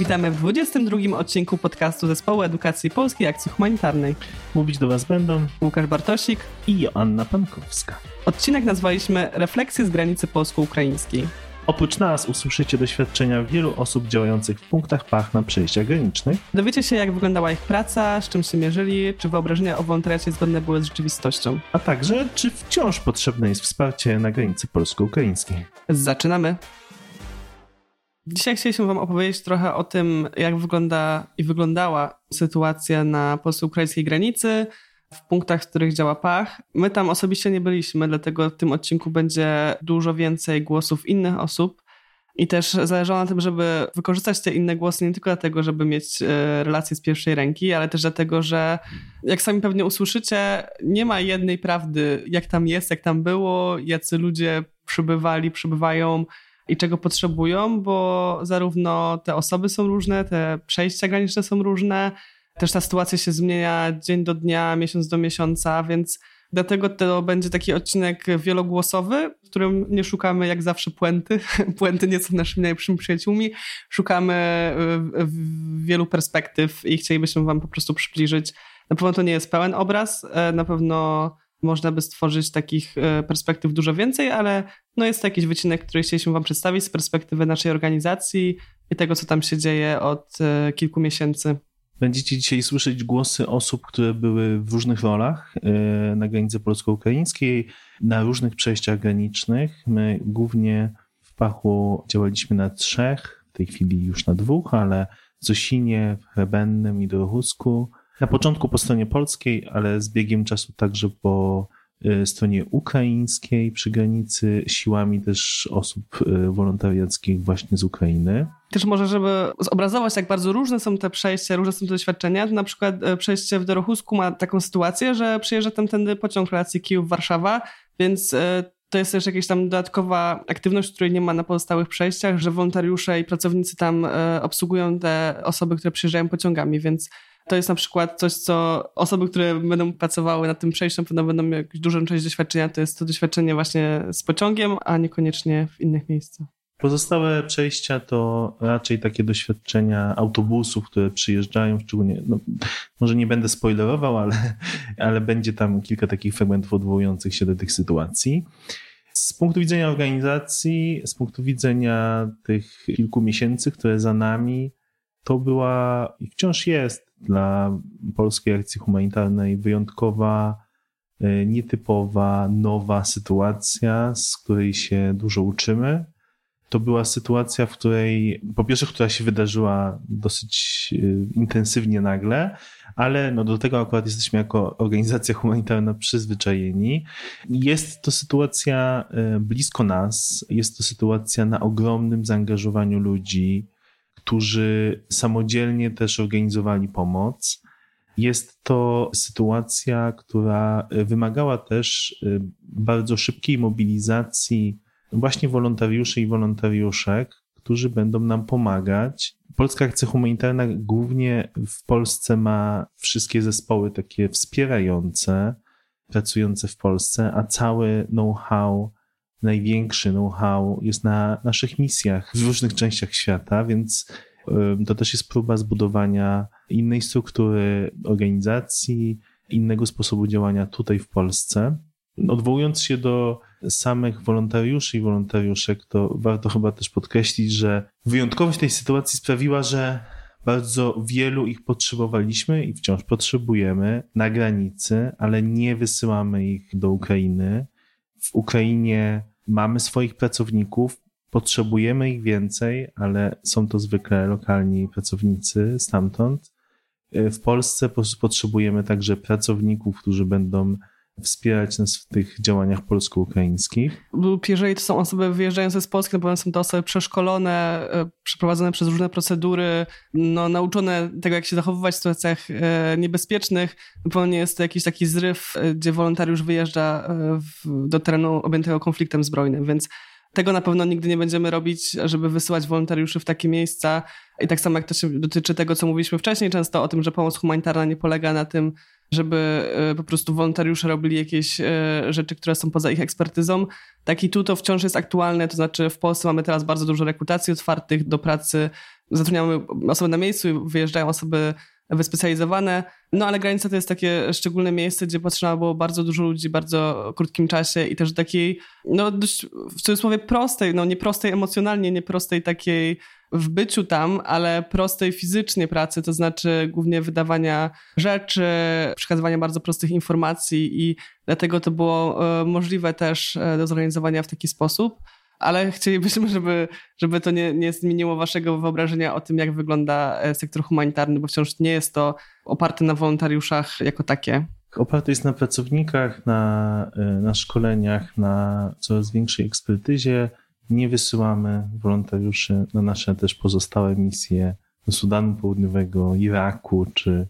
Witamy w 22 odcinku podcastu Zespołu Edukacji Polskiej Akcji Humanitarnej. Mówić do Was będą Łukasz Bartosik i Joanna Pankowska. Odcinek nazwaliśmy Refleksje z granicy polsko-ukraińskiej. Oprócz nas usłyszycie doświadczenia wielu osób działających w punktach pach na przejściach granicznych. Dowiecie się, jak wyglądała ich praca, z czym się mierzyli, czy wyobrażenia o wolontariacie zgodne były z rzeczywistością. A także, czy wciąż potrzebne jest wsparcie na granicy polsko-ukraińskiej. Zaczynamy! Dzisiaj chcieliśmy Wam opowiedzieć trochę o tym, jak wygląda i wyglądała sytuacja na polsko-ukraińskiej granicy, w punktach, w których działa Pach. My tam osobiście nie byliśmy, dlatego w tym odcinku będzie dużo więcej głosów innych osób. I też zależało na tym, żeby wykorzystać te inne głosy nie tylko dlatego, żeby mieć e, relacje z pierwszej ręki, ale też dlatego, że jak sami pewnie usłyszycie, nie ma jednej prawdy, jak tam jest, jak tam było, jacy ludzie przybywali, przybywają i czego potrzebują, bo zarówno te osoby są różne, te przejścia graniczne są różne, też ta sytuacja się zmienia dzień do dnia, miesiąc do miesiąca, więc dlatego to będzie taki odcinek wielogłosowy, w którym nie szukamy jak zawsze puenty. Puenty nie są naszymi najlepszymi przyjaciółmi. Szukamy wielu perspektyw i chcielibyśmy wam po prostu przybliżyć. Na pewno to nie jest pełen obraz, e, na pewno można by stworzyć takich e, perspektyw dużo więcej, ale no jest to jakiś wycinek, który chcieliśmy Wam przedstawić z perspektywy naszej organizacji i tego, co tam się dzieje od e, kilku miesięcy. Będziecie dzisiaj słyszeć głosy osób, które były w różnych rolach e, na granicy polsko-ukraińskiej, na różnych przejściach granicznych. My głównie w Pachu działaliśmy na trzech, w tej chwili już na dwóch, ale w Zosinie, w Hrebennym i Dorochusku. Na początku po stronie polskiej, ale z biegiem czasu także po y, stronie ukraińskiej przy granicy siłami też osób y, wolontariackich właśnie z Ukrainy. Też może, żeby zobrazować, jak bardzo różne są te przejścia, różne są te doświadczenia, to na przykład y, przejście w Dorochusku ma taką sytuację, że przyjeżdża tamtędy pociąg relacji Kijów-Warszawa, więc to jest też jakaś tam dodatkowa aktywność, której nie ma na pozostałych przejściach, że wolontariusze i pracownicy tam obsługują te osoby, które przyjeżdżają pociągami, więc to jest na przykład coś, co osoby, które będą pracowały nad tym przejściem, pewno będą miały dużą część doświadczenia. To jest to doświadczenie właśnie z pociągiem, a niekoniecznie w innych miejscach. Pozostałe przejścia to raczej takie doświadczenia autobusów, które przyjeżdżają, szczególnie, no, może nie będę spoilerował, ale, ale będzie tam kilka takich fragmentów odwołujących się do tych sytuacji. Z punktu widzenia organizacji, z punktu widzenia tych kilku miesięcy, które za nami, to była i wciąż jest dla polskiej akcji humanitarnej wyjątkowa, e, nietypowa, nowa sytuacja, z której się dużo uczymy. To była sytuacja, w której, po pierwsze, która się wydarzyła dosyć e, intensywnie nagle, ale no do tego akurat jesteśmy jako organizacja humanitarna przyzwyczajeni. Jest to sytuacja e, blisko nas, jest to sytuacja na ogromnym zaangażowaniu ludzi, którzy samodzielnie też organizowali pomoc. Jest to sytuacja, która wymagała też y, bardzo szybkiej mobilizacji właśnie wolontariuszy i wolontariuszek, którzy będą nam pomagać. Polska Akcja Humanitarna głównie w Polsce ma wszystkie zespoły takie wspierające, pracujące w Polsce, a cały know-how największy know-how jest na naszych misjach w różnych częściach świata, więc to też jest próba zbudowania innej struktury organizacji, innego sposobu działania tutaj w Polsce. Odwołując się do samych wolontariuszy i wolontariuszek, to warto chyba też podkreślić, że wyjątkowość tej sytuacji sprawiła, że bardzo wielu ich potrzebowaliśmy i wciąż potrzebujemy na granicy, ale nie wysyłamy ich do Ukrainy. W Ukrainie mamy swoich pracowników, potrzebujemy ich więcej, ale są to zwykle lokalni pracownicy stamtąd. W Polsce potrzebujemy także pracowników, którzy będą wspierać nas w tych działaniach polsko-ukraińskich. Jeżeli to są osoby wyjeżdżające z Polski, no bo są to osoby przeszkolone, e, przeprowadzone przez różne procedury, no, nauczone tego, jak się zachowywać w sytuacjach e, niebezpiecznych, na pewno nie jest to jakiś taki zryw, e, gdzie wolontariusz wyjeżdża w, do terenu objętego konfliktem zbrojnym, więc tego na pewno nigdy nie będziemy robić, żeby wysyłać wolontariuszy w takie miejsca. I tak samo jak to się dotyczy tego, co mówiliśmy wcześniej, często o tym, że pomoc humanitarna nie polega na tym, żeby e, po prostu wolontariusze robili jakieś e, rzeczy, które są poza ich ekspertyzą. Tak i tu to wciąż jest aktualne, to znaczy w Polsce mamy teraz bardzo dużo rekrutacji otwartych do pracy zatrudniamy osoby na miejscu, wyjeżdżają osoby wyspecjalizowane. No ale granica to jest takie szczególne miejsce, gdzie potrzeba było bardzo dużo ludzi w bardzo krótkim czasie i też takiej, no dość w cudzysłowie prostej, no nie prostej emocjonalnie, nie prostej takiej w byciu tam, ale prostej fizycznie pracy, to znaczy głównie wydawania rzeczy, przekazywania bardzo prostych informacji i dlatego to było e, możliwe też e, do zorganizowania w taki sposób ale chcielibyśmy, żeby, żeby to nie, nie zmieniło waszego wyobrażenia o tym, jak wygląda e, sektor humanitarny, bo wciąż nie jest to oparte na wolontariuszach jako takie. Oparte jest na pracownikach, na, e, na szkoleniach, na coraz większej ekspertyzie. Nie wysyłamy wolontariuszy na nasze też pozostałe misje do Sudanu Południowego, Iraku czy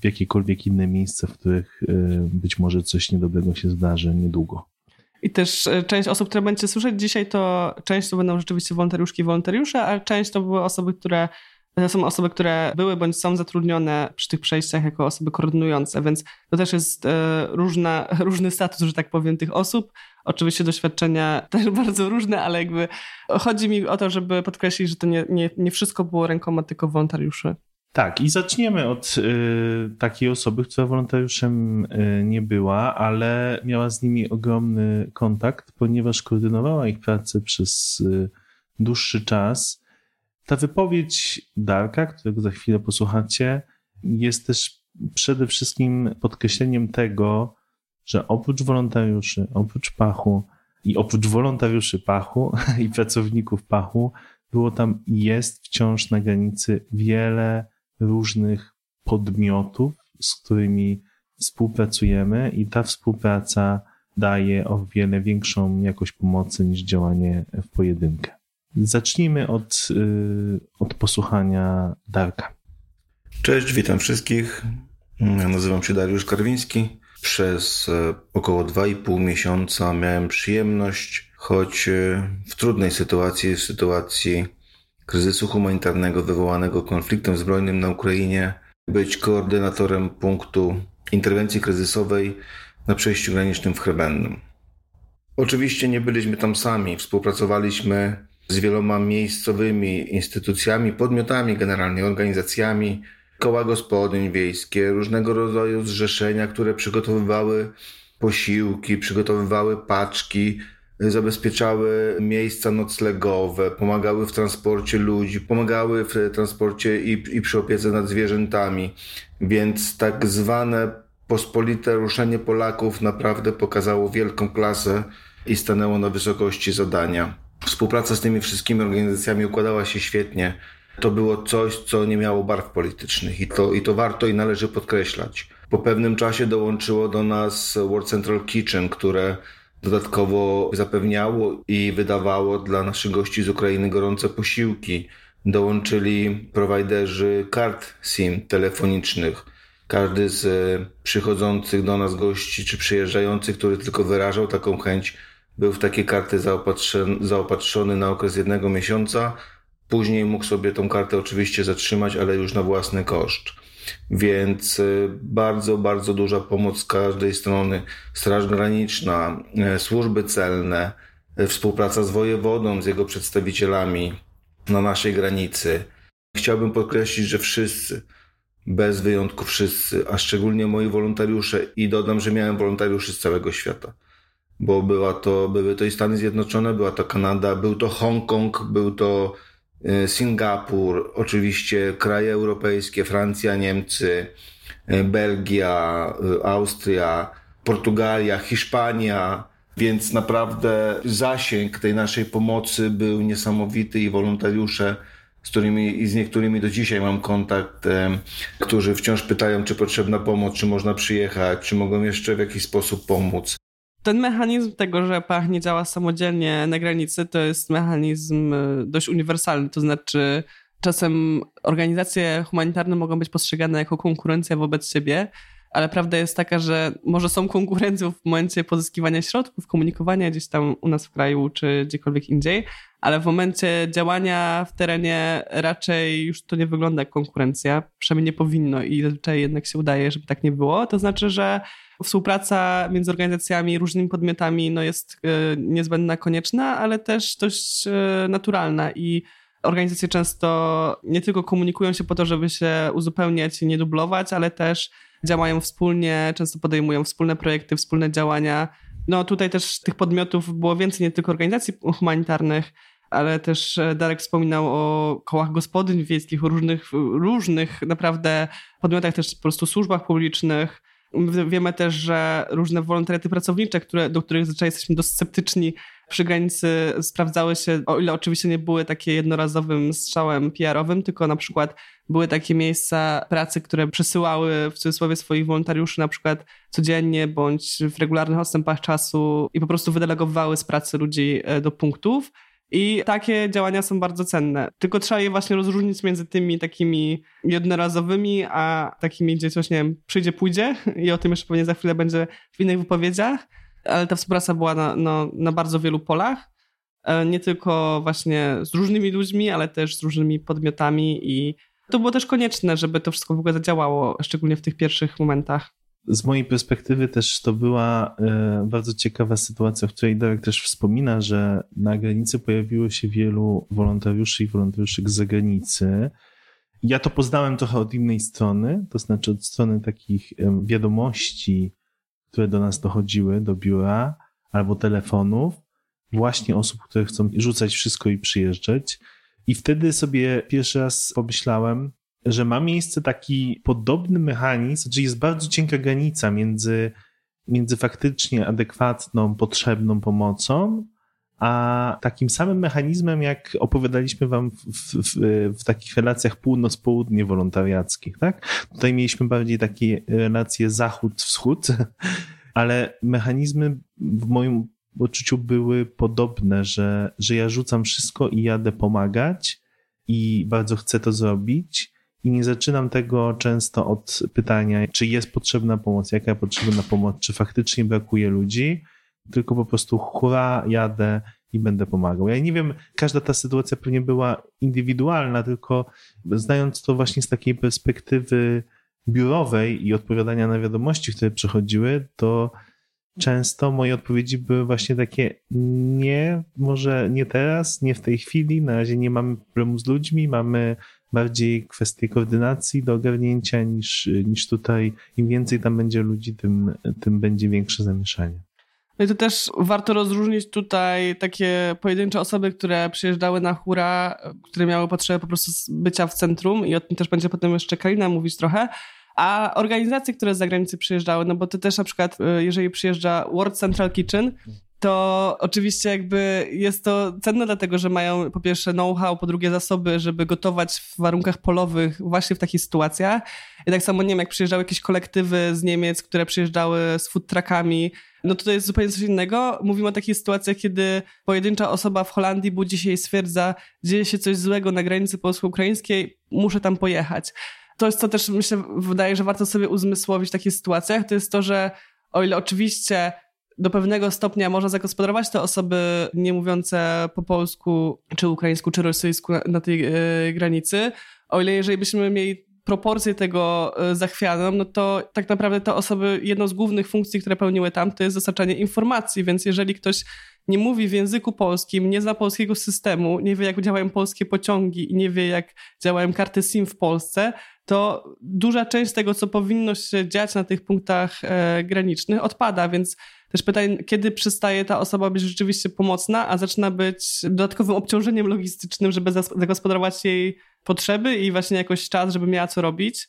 w jakiekolwiek inne miejsca, w których e, być może coś niedobrego się zdarzy niedługo. I też e, część osób, które będziecie słyszeć dzisiaj, to część to będą rzeczywiście wolontariuszki i wolontariusze, a część to były osoby, które to są osoby, które były bądź są zatrudnione przy tych przejściach jako osoby koordynujące, więc to też jest e, różna, różny status, że tak powiem, tych osób. Oczywiście doświadczenia też bardzo różne, ale jakby chodzi mi o to, żeby podkreślić, że to nie, nie, nie wszystko było rękoma tylko wolontariuszy. Tak, i zaczniemy od y, takiej osoby, która wolontariuszem y, nie była, ale miała z nimi ogromny kontakt, ponieważ koordynowała ich pracę przez y, dłuższy czas. Ta wypowiedź Darka, którego za chwilę posłuchacie, jest też przede wszystkim podkreśleniem tego, że oprócz wolontariuszy, oprócz Pachu i oprócz wolontariuszy Pachu i pracowników Pachu, było tam i jest wciąż na granicy wiele różnych podmiotów, z którymi współpracujemy, i ta współpraca daje o wiele większą jakość pomocy niż działanie w pojedynkę. Zacznijmy od, y, od posłuchania Darka. Cześć, witam wszystkich. Nazywam się Dariusz Karwiński. Przez e, około 2,5 miesiąca miałem przyjemność, choć e, w trudnej sytuacji, w sytuacji kryzysu humanitarnego wywołanego konfliktem zbrojnym na Ukrainie, być koordynatorem punktu interwencji kryzysowej na przejściu granicznym w Chrebennym. Oczywiście nie byliśmy tam sami, współpracowaliśmy z wieloma miejscowymi instytucjami, podmiotami, generalnie organizacjami, koła gospodyń wiejskie, różnego rodzaju zrzeszenia, które przygotowywały posiłki, przygotowywały paczki, zabezpieczały miejsca noclegowe, pomagały w transporcie ludzi, pomagały w transporcie i, i przy opiece nad zwierzętami. Więc tak zwane pospolite ruszenie Polaków naprawdę pokazało wielką klasę i stanęło na wysokości zadania. Współpraca z tymi wszystkimi organizacjami układała się świetnie. To było coś, co nie miało barw politycznych i to, i to warto i należy podkreślać. Po pewnym czasie dołączyło do nas World Central Kitchen, które dodatkowo zapewniało i wydawało dla naszych gości z Ukrainy gorące posiłki. Dołączyli prowajderzy kart SIM telefonicznych. Każdy z e, przychodzących do nas gości czy przyjeżdżających, który tylko wyrażał taką chęć, był w takie karty zaopatrzony, zaopatrzony na okres jednego miesiąca. Później mógł sobie tą kartę oczywiście zatrzymać, ale już na własny koszt. Więc y, bardzo, bardzo duża pomoc z każdej strony. Straż Graniczna, y, służby celne, y, współpraca z wojewodą, z jego przedstawicielami na naszej granicy. Chciałbym podkreślić, że wszyscy, bez wyjątku wszyscy, a szczególnie moi wolontariusze i dodam, że miałem wolontariuszy z całego świata. Bo była to, były to i Stany Zjednoczone, była to Kanada, był to Hongkong, był to Singapur, oczywiście kraje europejskie, Francja, Niemcy, e, Belgia, e, Austria, Portugalia, Hiszpania, więc naprawdę zasięg tej naszej pomocy był niesamowity i wolontariusze, z którymi i z niektórymi do dzisiaj mam kontakt, którzy wciąż pytają, czy potrzebna pomoc, czy można przyjechać, czy mogą jeszcze w jakiś sposób pomóc ten mechanizm tego, że pach nie działa samodzielnie na granicy, to jest mechanizm e, dość uniwersalny. To znaczy, czasem organizacje humanitarne mogą być postrzegane jako konkurencja wobec siebie, ale prawda jest taka, że może są konkurencją w momencie pozyskiwania środków, komunikowania gdzieś tam u nas w kraju czy gdziekolwiek indziej, ale w momencie działania w terenie raczej już to nie wygląda jak konkurencja, przynajmniej nie powinno i zazwyczaj jednak się udaje, żeby tak nie było. To znaczy, że współpraca między organizacjami, różnymi podmiotami no jest e, niezbędna, konieczna, ale też dość e, naturalna i organizacje często nie tylko komunikują się po to, żeby się uzupełniać i nie dublować, ale też działają wspólnie, często podejmują wspólne projekty, wspólne działania. No tutaj też tych podmiotów było więcej, nie tylko organizacji humanitarnych, ale też e, Darek wspominał o kołach gospodyń wiejskich, o różnych, różnych naprawdę podmiotach, też po prostu służbach publicznych. Wiemy też, że różne wolontariaty pracownicze, które, do których zazwyczaj jesteśmy dość sceptyczni, przy granicy sprawdzały się, o ile oczywiście nie były takie jednorazowym strzałem PR-owym, tylko na przykład były takie miejsca pracy, które przesyłały w cudzysłowie swoich wolontariuszy na przykład codziennie bądź w regularnych odstępach czasu i po prostu wydelegowywały z pracy ludzi e, do punktów. I takie działania są bardzo cenne. Tylko trzeba je właśnie rozróżnić między tymi takimi jednorazowymi, a takimi, gdzie coś, nie wiem, przyjdzie, pójdzie. I o tym jeszcze pewnie za chwilę będzie w innych wypowiedziach. Ale ta współpraca była na, no, na bardzo wielu polach. E, nie tylko właśnie z różnymi ludźmi, ale też z różnymi podmiotami i to było też konieczne, żeby to wszystko w ogóle zadziałało, szczególnie w tych pierwszych momentach z mojej perspektywy też to była e, bardzo ciekawa sytuacja, w której Darek też wspomina, że na granicy pojawiło się wielu wolontariuszy i wolontariuszek z zagranicy. Ja to poznałem trochę od innej strony, to znaczy od strony takich wiadomości, które do nas dochodziły, do biura albo telefonów, właśnie osób, które chcą rzucać wszystko i przyjeżdżać. I wtedy sobie pierwszy raz pomyślałem, że ma miejsce taki podobny mechanizm, że jest bardzo cienka granica między, między faktycznie adekwatną, potrzebną pomocą, a takim samym mechanizmem, jak opowiadaliśmy wam w, w, w, takich relacjach północ-południe wolontariackich, tak? Tutaj mieliśmy bardziej takie relacje zachód-wschód, ale mechanizmy w moim odczuciu były podobne, że, że ja rzucam wszystko i jadę pomagać i bardzo chcę to zrobić, i nie zaczynam tego często od pytania, czy jest potrzebna pomoc, jaka potrzebna pomoc, czy faktycznie brakuje ludzi, tylko po prostu hura, jadę i będę pomagał. Ja nie wiem, każda ta sytuacja pewnie była indywidualna, tylko znając to właśnie z takiej perspektywy biurowej i odpowiadania na wiadomości, które przychodziły, to często moje odpowiedzi były właśnie takie nie, może nie teraz, nie w tej chwili, na razie nie mamy problemu z ludźmi, mamy bardziej kwestie koordynacji do ogarnięcia niż, niż tutaj. Im więcej tam będzie ludzi, tym, tym będzie większe zamieszanie. No i to też warto rozróżnić tutaj takie pojedyncze osoby, które przyjeżdżały na hura, które miały potrzebę po prostu bycia w centrum i o tym też będzie potem jeszcze Kalina mówić trochę, a organizacje, które z zagranicy przyjeżdżały, no bo to też na przykład, y, jeżeli przyjeżdża World Central Kitchen, to oczywiście jakby jest to cenne dlatego, że mają po pierwsze know-how, po drugie zasoby, żeby gotować w warunkach polowych właśnie w takich sytuacjach. I tak samo, nie wiem, jak przyjeżdżały jakieś kolektywy z Niemiec, które przyjeżdżały z food truckami, no to jest zupełnie coś innego. Mówimy o takich sytuacjach, kiedy pojedyncza osoba w Holandii budzi się i stwierdza, dzieje się coś złego na granicy polsko-ukraińskiej, muszę tam pojechać. To co też myślę, wydaje, że warto sobie uzmysłowić w takich sytuacjach, to jest to, że o ile oczywiście do pewnego stopnia można zagospodarować te osoby nie mówiące po polsku, czy ukraińsku, czy rosyjsku na, na tej y, granicy. O ile jeżeli byśmy mieli proporcję tego y, zachwianą, no to tak naprawdę te osoby, jedną z głównych funkcji, które pełniły tam, to jest dostarczanie informacji, więc jeżeli ktoś nie mówi w języku polskim, nie zna polskiego systemu, nie wie jak działają polskie pociągi i nie wie jak działają karty SIM w Polsce, to duża część tego, co powinno się dziać na tych punktach e, granicznych, odpada, więc też pytanie, kiedy przestaje ta osoba być rzeczywiście pomocna, a zaczyna być dodatkowym obciążeniem logistycznym, żeby zagospodarować jej potrzeby i właśnie jakoś czas, żeby miała co robić.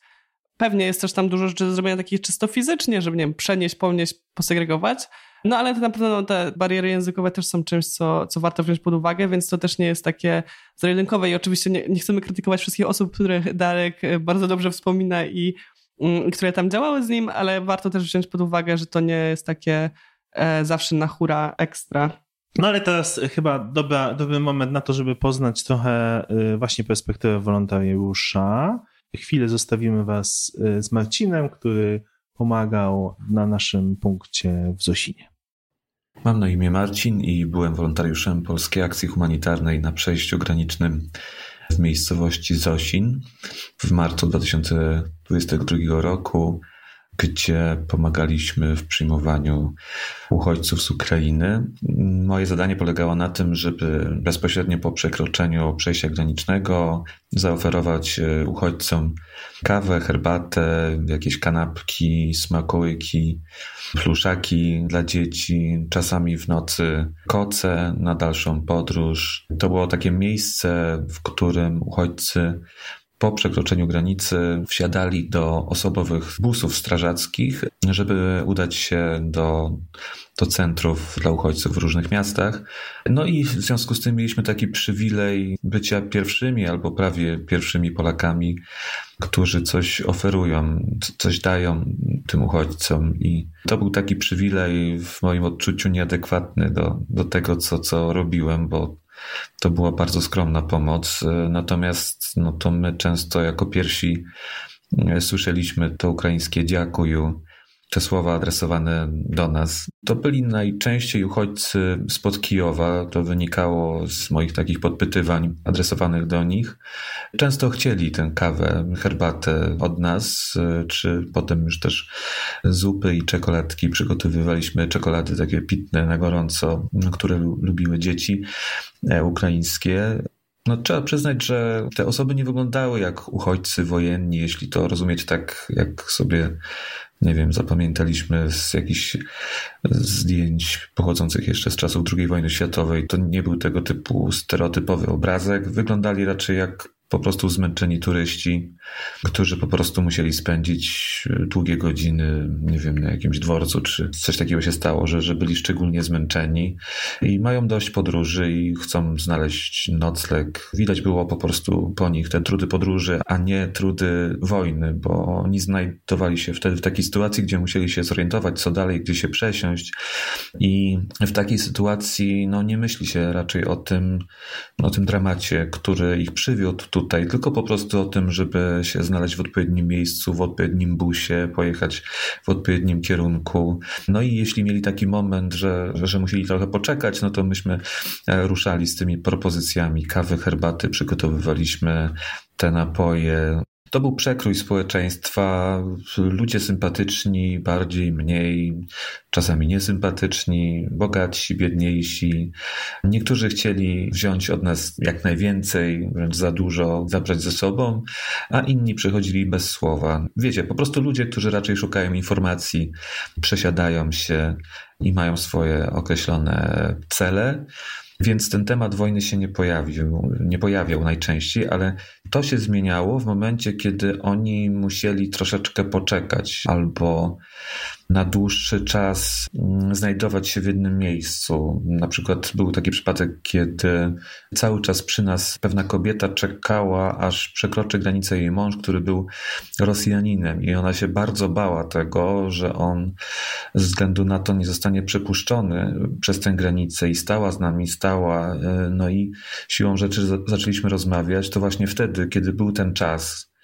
Pewnie jest też tam dużo rzeczy do zrobienia takich czysto fizycznie, żeby, nie wiem, przenieść, pomnieść, posegregować. No ale to na pewno te bariery językowe też są czymś, co, co warto wziąć pod uwagę, więc to też nie jest takie zero i oczywiście nie, nie chcemy krytykować wszystkich osób, które Darek bardzo dobrze wspomina i mm, które tam działały z nim, ale warto też wziąć pod uwagę, że to nie jest takie E, zawsze na hura ekstra. No ale teraz chyba dobra, dobry moment na to, żeby poznać trochę y, właśnie perspektywę wolontariusza. Chwilę zostawimy Was y, z Marcinem, który pomagał na naszym punkcie w Zosinie. Mam na imię Marcin i byłem wolontariuszem Polskiej Akcji Humanitarnej na przejściu granicznym w miejscowości Zosin. W marcu 2022 roku gdzie pomagaliśmy w przyjmowaniu uchodźców z Ukrainy. Moje zadanie polegało na tym, żeby bezpośrednio po przekroczeniu przejścia granicznego zaoferować e, uchodźcom kawę, herbatę, jakieś kanapki, smakołyki, pluszaki dla dzieci, czasami w nocy koce na dalszą podróż. To było takie miejsce, w którym uchodźcy po przekroczeniu granicy wsiadali do osobowych busów strażackich, żeby udać się do, do centrów dla uchodźców w różnych miastach. No i w związku z tym mieliśmy taki przywilej bycia pierwszymi albo prawie pierwszymi Polakami, którzy coś oferują, coś dają tym uchodźcom. I to był taki przywilej w moim odczuciu nieadekwatny do, do tego, co, co robiłem, bo to była bardzo skromna pomoc, e, natomiast no to my często jako pierwsi e, słyszeliśmy to ukraińskie dziakuju, te słowa adresowane do nas. To byli najczęściej uchodźcy spod Kijowa. To wynikało z moich takich podpytywań adresowanych do nich. Często chcieli tę kawę, herbatę od nas, czy potem już też zupy i czekoladki. Przygotowywaliśmy czekolady takie pitne na gorąco, które lubiły dzieci e, ukraińskie. No, trzeba przyznać, że te osoby nie wyglądały jak uchodźcy wojenni, jeśli to rozumieć tak, jak sobie nie wiem, zapamiętaliśmy z jakichś zdjęć pochodzących jeszcze z czasów II wojny światowej. To nie był tego typu stereotypowy obrazek. Wyglądali raczej jak po prostu zmęczeni turyści, którzy po prostu musieli spędzić długie godziny, nie wiem, na jakimś dworcu, czy coś takiego się stało, że, że byli szczególnie zmęczeni i mają dość podróży i chcą znaleźć nocleg. Widać było po prostu po nich te trudy podróży, a nie trudy wojny, bo oni znajdowali się wtedy w takiej sytuacji, gdzie musieli się zorientować, co dalej, gdzie się przesiąść i w takiej sytuacji no, nie myśli się raczej o tym, o tym dramacie, który ich przywiódł tutaj, tylko po prostu o tym, żeby się znaleźć w odpowiednim miejscu, w odpowiednim busie, pojechać w odpowiednim kierunku. No i jeśli mieli taki moment, że, że musieli trochę poczekać, no to myśmy e, ruszali z tymi propozycjami kawy, herbaty, przygotowywaliśmy te napoje. To był przekrój społeczeństwa. Ludzie sympatyczni, bardziej, mniej, czasami niesympatyczni, bogatsi, biedniejsi. Niektórzy chcieli wziąć od nas jak najwięcej, wręcz za dużo, zabrać ze sobą, a inni przychodzili bez słowa. Wiecie, po prostu ludzie, którzy raczej szukają informacji, przesiadają się i mają swoje określone cele. Więc ten temat wojny się nie pojawił, nie pojawiał najczęściej, ale to się zmieniało w momencie, kiedy oni musieli troszeczkę poczekać albo na dłuższy czas mm, znajdować się w jednym miejscu. Na przykład był taki przypadek, kiedy cały czas przy nas pewna kobieta czekała, aż przekroczy granicę jej mąż, który był Rosjaninem. I ona się bardzo bała tego, że on ze względu na to nie zostanie przepuszczony przez tę granicę i stała z nami, stała, e, no i siłą rzeczy zaczęliśmy rozmawiać, to właśnie wtedy, kiedy był ten czas,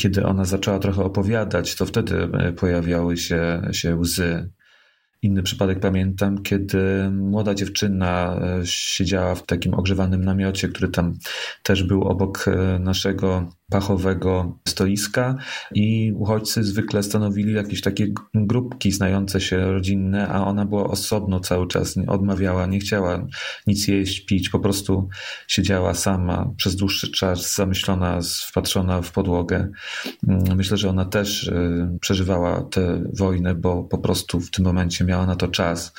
kiedy ona zaczęła trochę opowiadać, to wtedy e, pojawiały się, się łzy. Inny przypadek pamiętam, kiedy młoda dziewczyna e, siedziała w takim ogrzewanym namiocie, który tam też był obok e, naszego pachowego stoiska i uchodźcy zwykle stanowili jakieś takie grupki znające się rodzinne, a ona była osobno cały czas, odmawiała, nie chciała nic jeść, pić, po prostu siedziała sama przez dłuższy czas, zamyślona, wpatrzona w podłogę. Mm, myślę, że ona też y, przeżywała tę wojnę, bo po prostu w tym momencie miała na to czas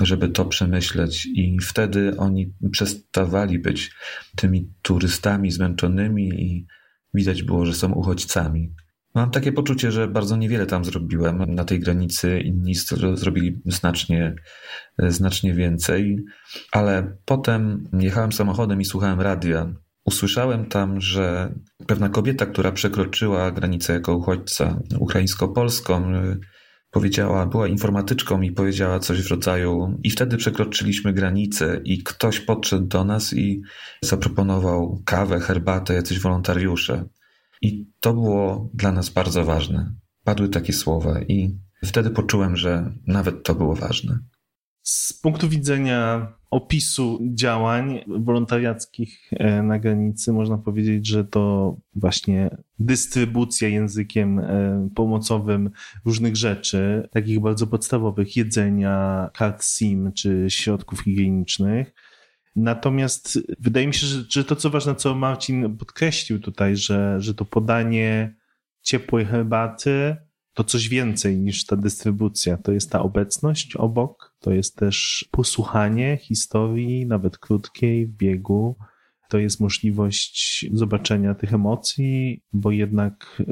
żeby to przemyśleć, i wtedy oni przestawali być tymi turystami zmęczonymi i Widać było, że są uchodźcami. Mam takie poczucie, że bardzo niewiele tam zrobiłem na tej granicy, inni zrobili znacznie, znacznie więcej, ale potem jechałem samochodem i słuchałem radia. Usłyszałem tam, że pewna kobieta, która przekroczyła granicę jako uchodźca ukraińsko-polską, powiedziała, była informatyczką i powiedziała coś w rodzaju i wtedy przekroczyliśmy granicę i ktoś podszedł do nas i zaproponował kawę, herbatę, jacyś wolontariusze. I to było dla nas bardzo ważne. Padły takie słowa i wtedy poczułem, że nawet to było ważne. Z punktu widzenia opisu działań wolontariackich e, na granicy można powiedzieć, że to właśnie dystrybucja językiem e, pomocowym różnych rzeczy, takich bardzo podstawowych, jedzenia, kart SIM czy środków higienicznych. Natomiast wydaje mi się, że, że to, co ważne, co Marcin podkreślił tutaj, że, że to podanie ciepłej herbaty to coś więcej niż ta dystrybucja. To jest ta obecność obok, to jest też posłuchanie historii, nawet krótkiej, w biegu. To jest możliwość zobaczenia tych emocji, bo jednak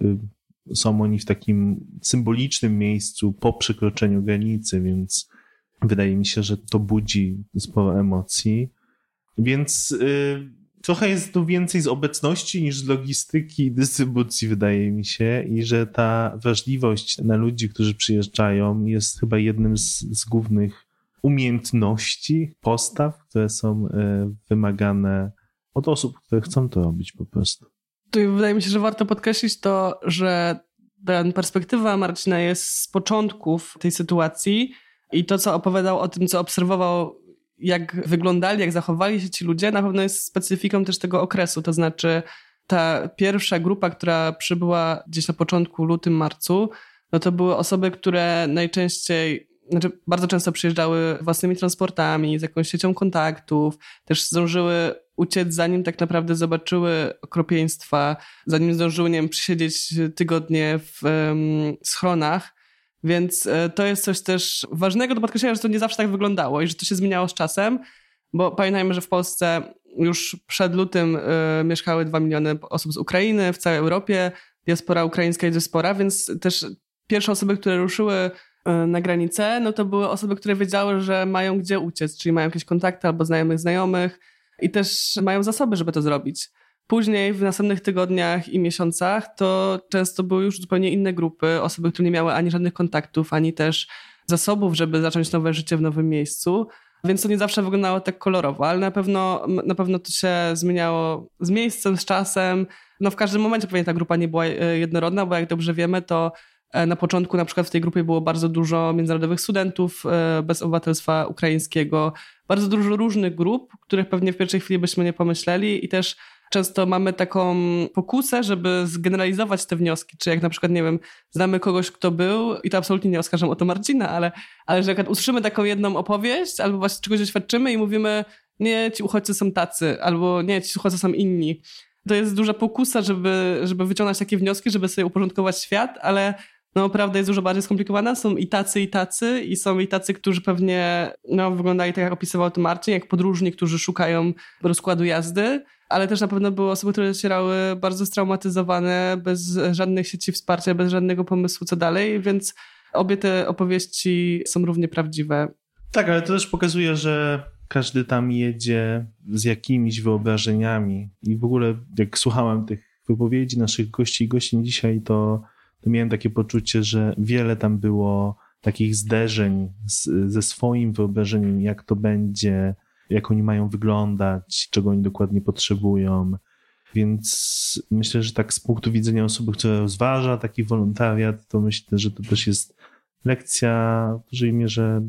y, są oni w takim symbolicznym miejscu po przekroczeniu granicy, więc wydaje mi się, że to budzi sporo emocji. Więc y, trochę jest tu więcej z obecności niż z logistyki i dystrybucji, wydaje mi się, i że ta wrażliwość na ludzi, którzy przyjeżdżają, jest chyba jednym z, z głównych umiejętności, postaw, które są e, wymagane od osób, które chcą to robić po prostu. Tu wydaje mi się, że warto podkreślić to, że ten perspektywa Marcina jest z początków tej sytuacji i to, co opowiadał o tym, co obserwował jak wyglądali, jak zachowali się ci ludzie, na pewno jest specyfiką też tego okresu. To znaczy, ta pierwsza grupa, która przybyła gdzieś na początku, lutym, marcu, no to były osoby, które najczęściej, znaczy bardzo często przyjeżdżały własnymi transportami, z jakąś siecią kontaktów, też zdążyły uciec, zanim tak naprawdę zobaczyły okropieństwa, zanim zdążyły, nie wiem, przysiedzieć tygodnie w um, schronach. Więc e, to jest coś też ważnego do podkreślenia, że to nie zawsze tak wyglądało i że to się zmieniało z czasem, bo pamiętajmy, że w Polsce już przed lutym y, mieszkały 2 miliony osób z Ukrainy, w całej Europie, diaspora ukraińska jest diaspora, więc też pierwsze osoby, które ruszyły y, na granicę, no to były osoby, które wiedziały, że mają gdzie uciec, czyli mają jakieś kontakty albo znajomych znajomych i też mają zasoby, żeby to zrobić. Później w następnych tygodniach i miesiącach to często były już zupełnie inne grupy, osoby, które nie miały ani żadnych kontaktów, ani też zasobów, żeby zacząć nowe życie w nowym miejscu. Więc to nie zawsze wyglądało tak kolorowo, ale na pewno, na pewno to się zmieniało z miejscem, z czasem. No w każdym momencie pewnie ta grupa nie była e, jednorodna, bo jak dobrze wiemy, to e, na początku na przykład w tej grupie było bardzo dużo międzynarodowych studentów e, bez obywatelstwa ukraińskiego, bardzo dużo różnych grup, których pewnie w pierwszej chwili byśmy nie pomyśleli i też często mamy taką pokusę, żeby zgeneralizować te wnioski, czy jak na przykład, nie wiem, znamy kogoś, kto był, i to absolutnie nie oskarżam o to Marcina, ale, ale że jak usłyszymy taką jedną opowieść, albo właśnie czegoś doświadczymy i mówimy, nie, ci uchodźcy są tacy, albo nie, ci uchodźcy są inni. To jest duża pokusa, żeby, żeby wyciągnąć takie wnioski, żeby sobie uporządkować świat, ale no prawda jest dużo bardziej skomplikowana. Są i tacy, i tacy, i są i tacy, którzy pewnie no, wyglądali tak, jak opisywał to Marcin, jak podróżni, którzy szukają rozkładu jazdy, ale też na pewno były osoby, które docierały bardzo straumatyzowane, bez żadnych sieci wsparcia, bez żadnego pomysłu, co dalej, więc obie te opowieści są równie prawdziwe. Tak, ale to też pokazuje, że każdy tam jedzie z jakimiś wyobrażeniami i w ogóle jak słuchałem tych wypowiedzi naszych gości i gościń dzisiaj, to, to miałem takie poczucie, że wiele tam było takich zderzeń z, ze swoim wyobrażeniem, jak to będzie, jak oni mają wyglądać, czego oni dokładnie potrzebują. Więc myślę, że tak z punktu widzenia osoby, która rozważa taki wolontariat, to myślę, że to też jest lekcja w dużej mierze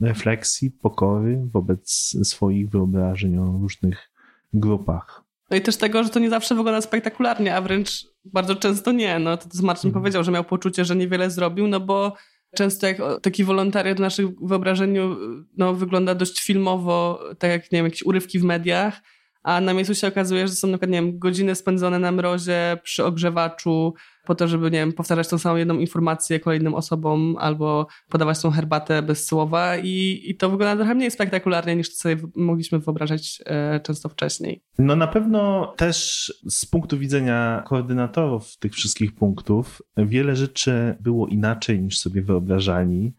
refleksji, pokory wobec swoich wyobrażeń o różnych grupach. No i też tego, że to nie zawsze wygląda spektakularnie, a wręcz bardzo często nie. No to, to Marcin mhm. powiedział, że miał poczucie, że niewiele zrobił, no bo często jak taki wolontariat w naszym wyobrażeniu no, wygląda dość filmowo, tak jak, nie wiem, jakieś urywki w mediach, a na miejscu się okazuje, że są na przykład, nie wiem, godziny spędzone na mrozie, przy ogrzewaczu, po to, żeby, nie wiem, powtarzać tą samą jedną informację kolejnym osobom albo podawać tą herbatę bez słowa i, i to wygląda trochę mniej spektakularnie niż sobie mogliśmy wyobrażać e, często wcześniej. No na pewno też z punktu widzenia koordynatorów tych wszystkich punktów wiele rzeczy było inaczej niż sobie wyobrażali.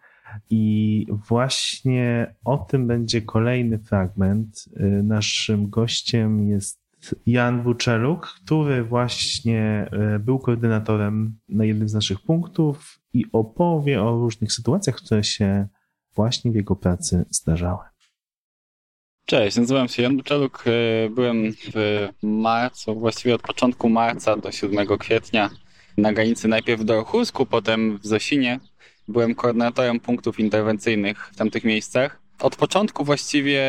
I właśnie o tym będzie kolejny fragment. E, naszym gościem jest Jan Wuczeluk, który właśnie e, był koordynatorem na jednym z naszych punktów i opowie o różnych sytuacjach, które się właśnie w jego pracy zdarzały. Cześć, nazywam się Jan Wuczeluk. E, byłem w marcu, właściwie od początku marca do 7 kwietnia na granicy najpierw w Dorochusku, potem w Zosinie. Byłem koordynatorem punktów interwencyjnych w tamtych miejscach. od początku właściwie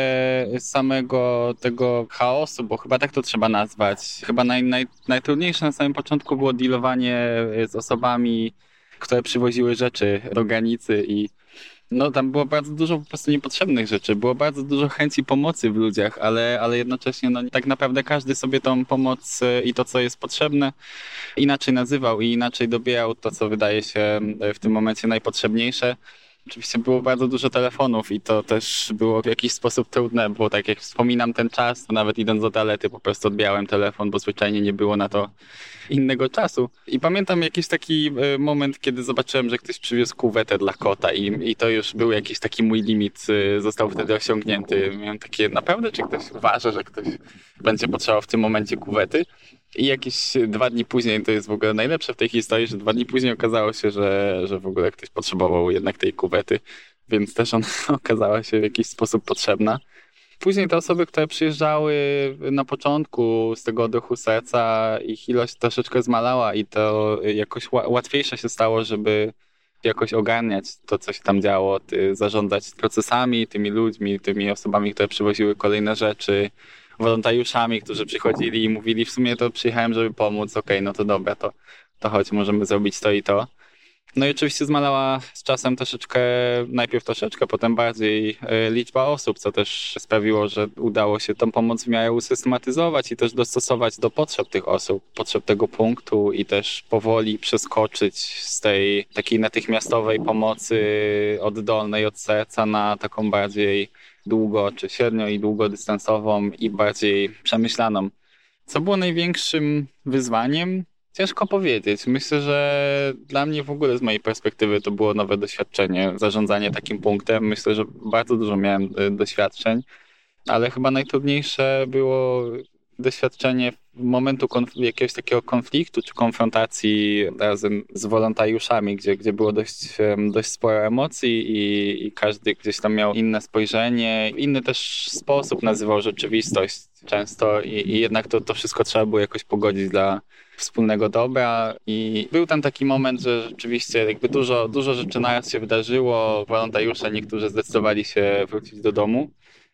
samego tego chaosu, bo chyba tak to trzeba nazwać, chyba naj, naj, najtrudniejsze na samym początku było dealowanie z osobami, które przywoziły rzeczy do granicy i no tam było bardzo dużo po prostu niepotrzebnych rzeczy, było bardzo dużo chęci pomocy w ludziach, ale, ale jednocześnie no, tak naprawdę każdy sobie tą pomoc e, i to, co jest potrzebne, inaczej nazywał i inaczej dobijał to, co wydaje się e, w tym momencie najpotrzebniejsze. Oczywiście było bardzo dużo telefonów i to też było w jakiś sposób trudne, bo tak jak wspominam ten czas, to nawet idąc do toalety po prostu odbijałem telefon, bo zwyczajnie nie było na to innego czasu. I pamiętam jakiś taki e, moment, kiedy zobaczyłem, że ktoś przywiózł kuwetę dla kota i, i to już był jakiś taki mój limit, e, został wtedy osiągnięty. Miałem takie, naprawdę, czy ktoś uważa, że ktoś będzie potrzebował w tym momencie kuwety? I jakieś dwa dni później, to jest w ogóle najlepsze w tej historii, że dwa dni później okazało się, że, że w ogóle ktoś potrzebował jednak tej kuwety, więc też ona okazała się w jakiś sposób potrzebna. Później te osoby, które przyjeżdżały na początku z tego oddechu serca, ich ilość troszeczkę zmalała i to jakoś łatwiejsze się stało, żeby jakoś ogarniać to, co się tam działo, zarządzać procesami, tymi ludźmi, tymi osobami, które przywoziły kolejne rzeczy, wolontariuszami, którzy przychodzili i mówili, w sumie to przyjechałem, żeby pomóc, okej, okay, no to dobra, to, to możemy zrobić to i to. No i oczywiście zmalała z czasem troszeczkę, najpierw troszeczkę, potem bardziej e, liczba osób, co też sprawiło, że udało się tą pomoc w miarę usystematyzować i też dostosować do potrzeb tych osób, potrzeb tego punktu i też powoli przeskoczyć z tej takiej natychmiastowej pomocy oddolnej od serca na taką bardziej długo, czy średnio i długodystansową i bardziej przemyślaną. Co było największym wyzwaniem? Ciężko powiedzieć. Myślę, że dla mnie w ogóle z mojej perspektywy to było nowe doświadczenie, zarządzanie takim punktem. Myślę, że bardzo dużo miałem y, doświadczeń, ale chyba najtrudniejsze było doświadczenie momentu jakiegoś takiego konfliktu czy konfrontacji razem z wolontariuszami, gdzie, gdzie było dość, dość sporo emocji i, i każdy gdzieś tam miał inne spojrzenie, inny też sposób nazywał rzeczywistość często i, i jednak to, to wszystko trzeba było jakoś pogodzić dla wspólnego dobra. I był tam taki moment, że rzeczywiście jakby dużo, dużo rzeczy naraz się wydarzyło, wolontariusze niektórzy zdecydowali się wrócić do domu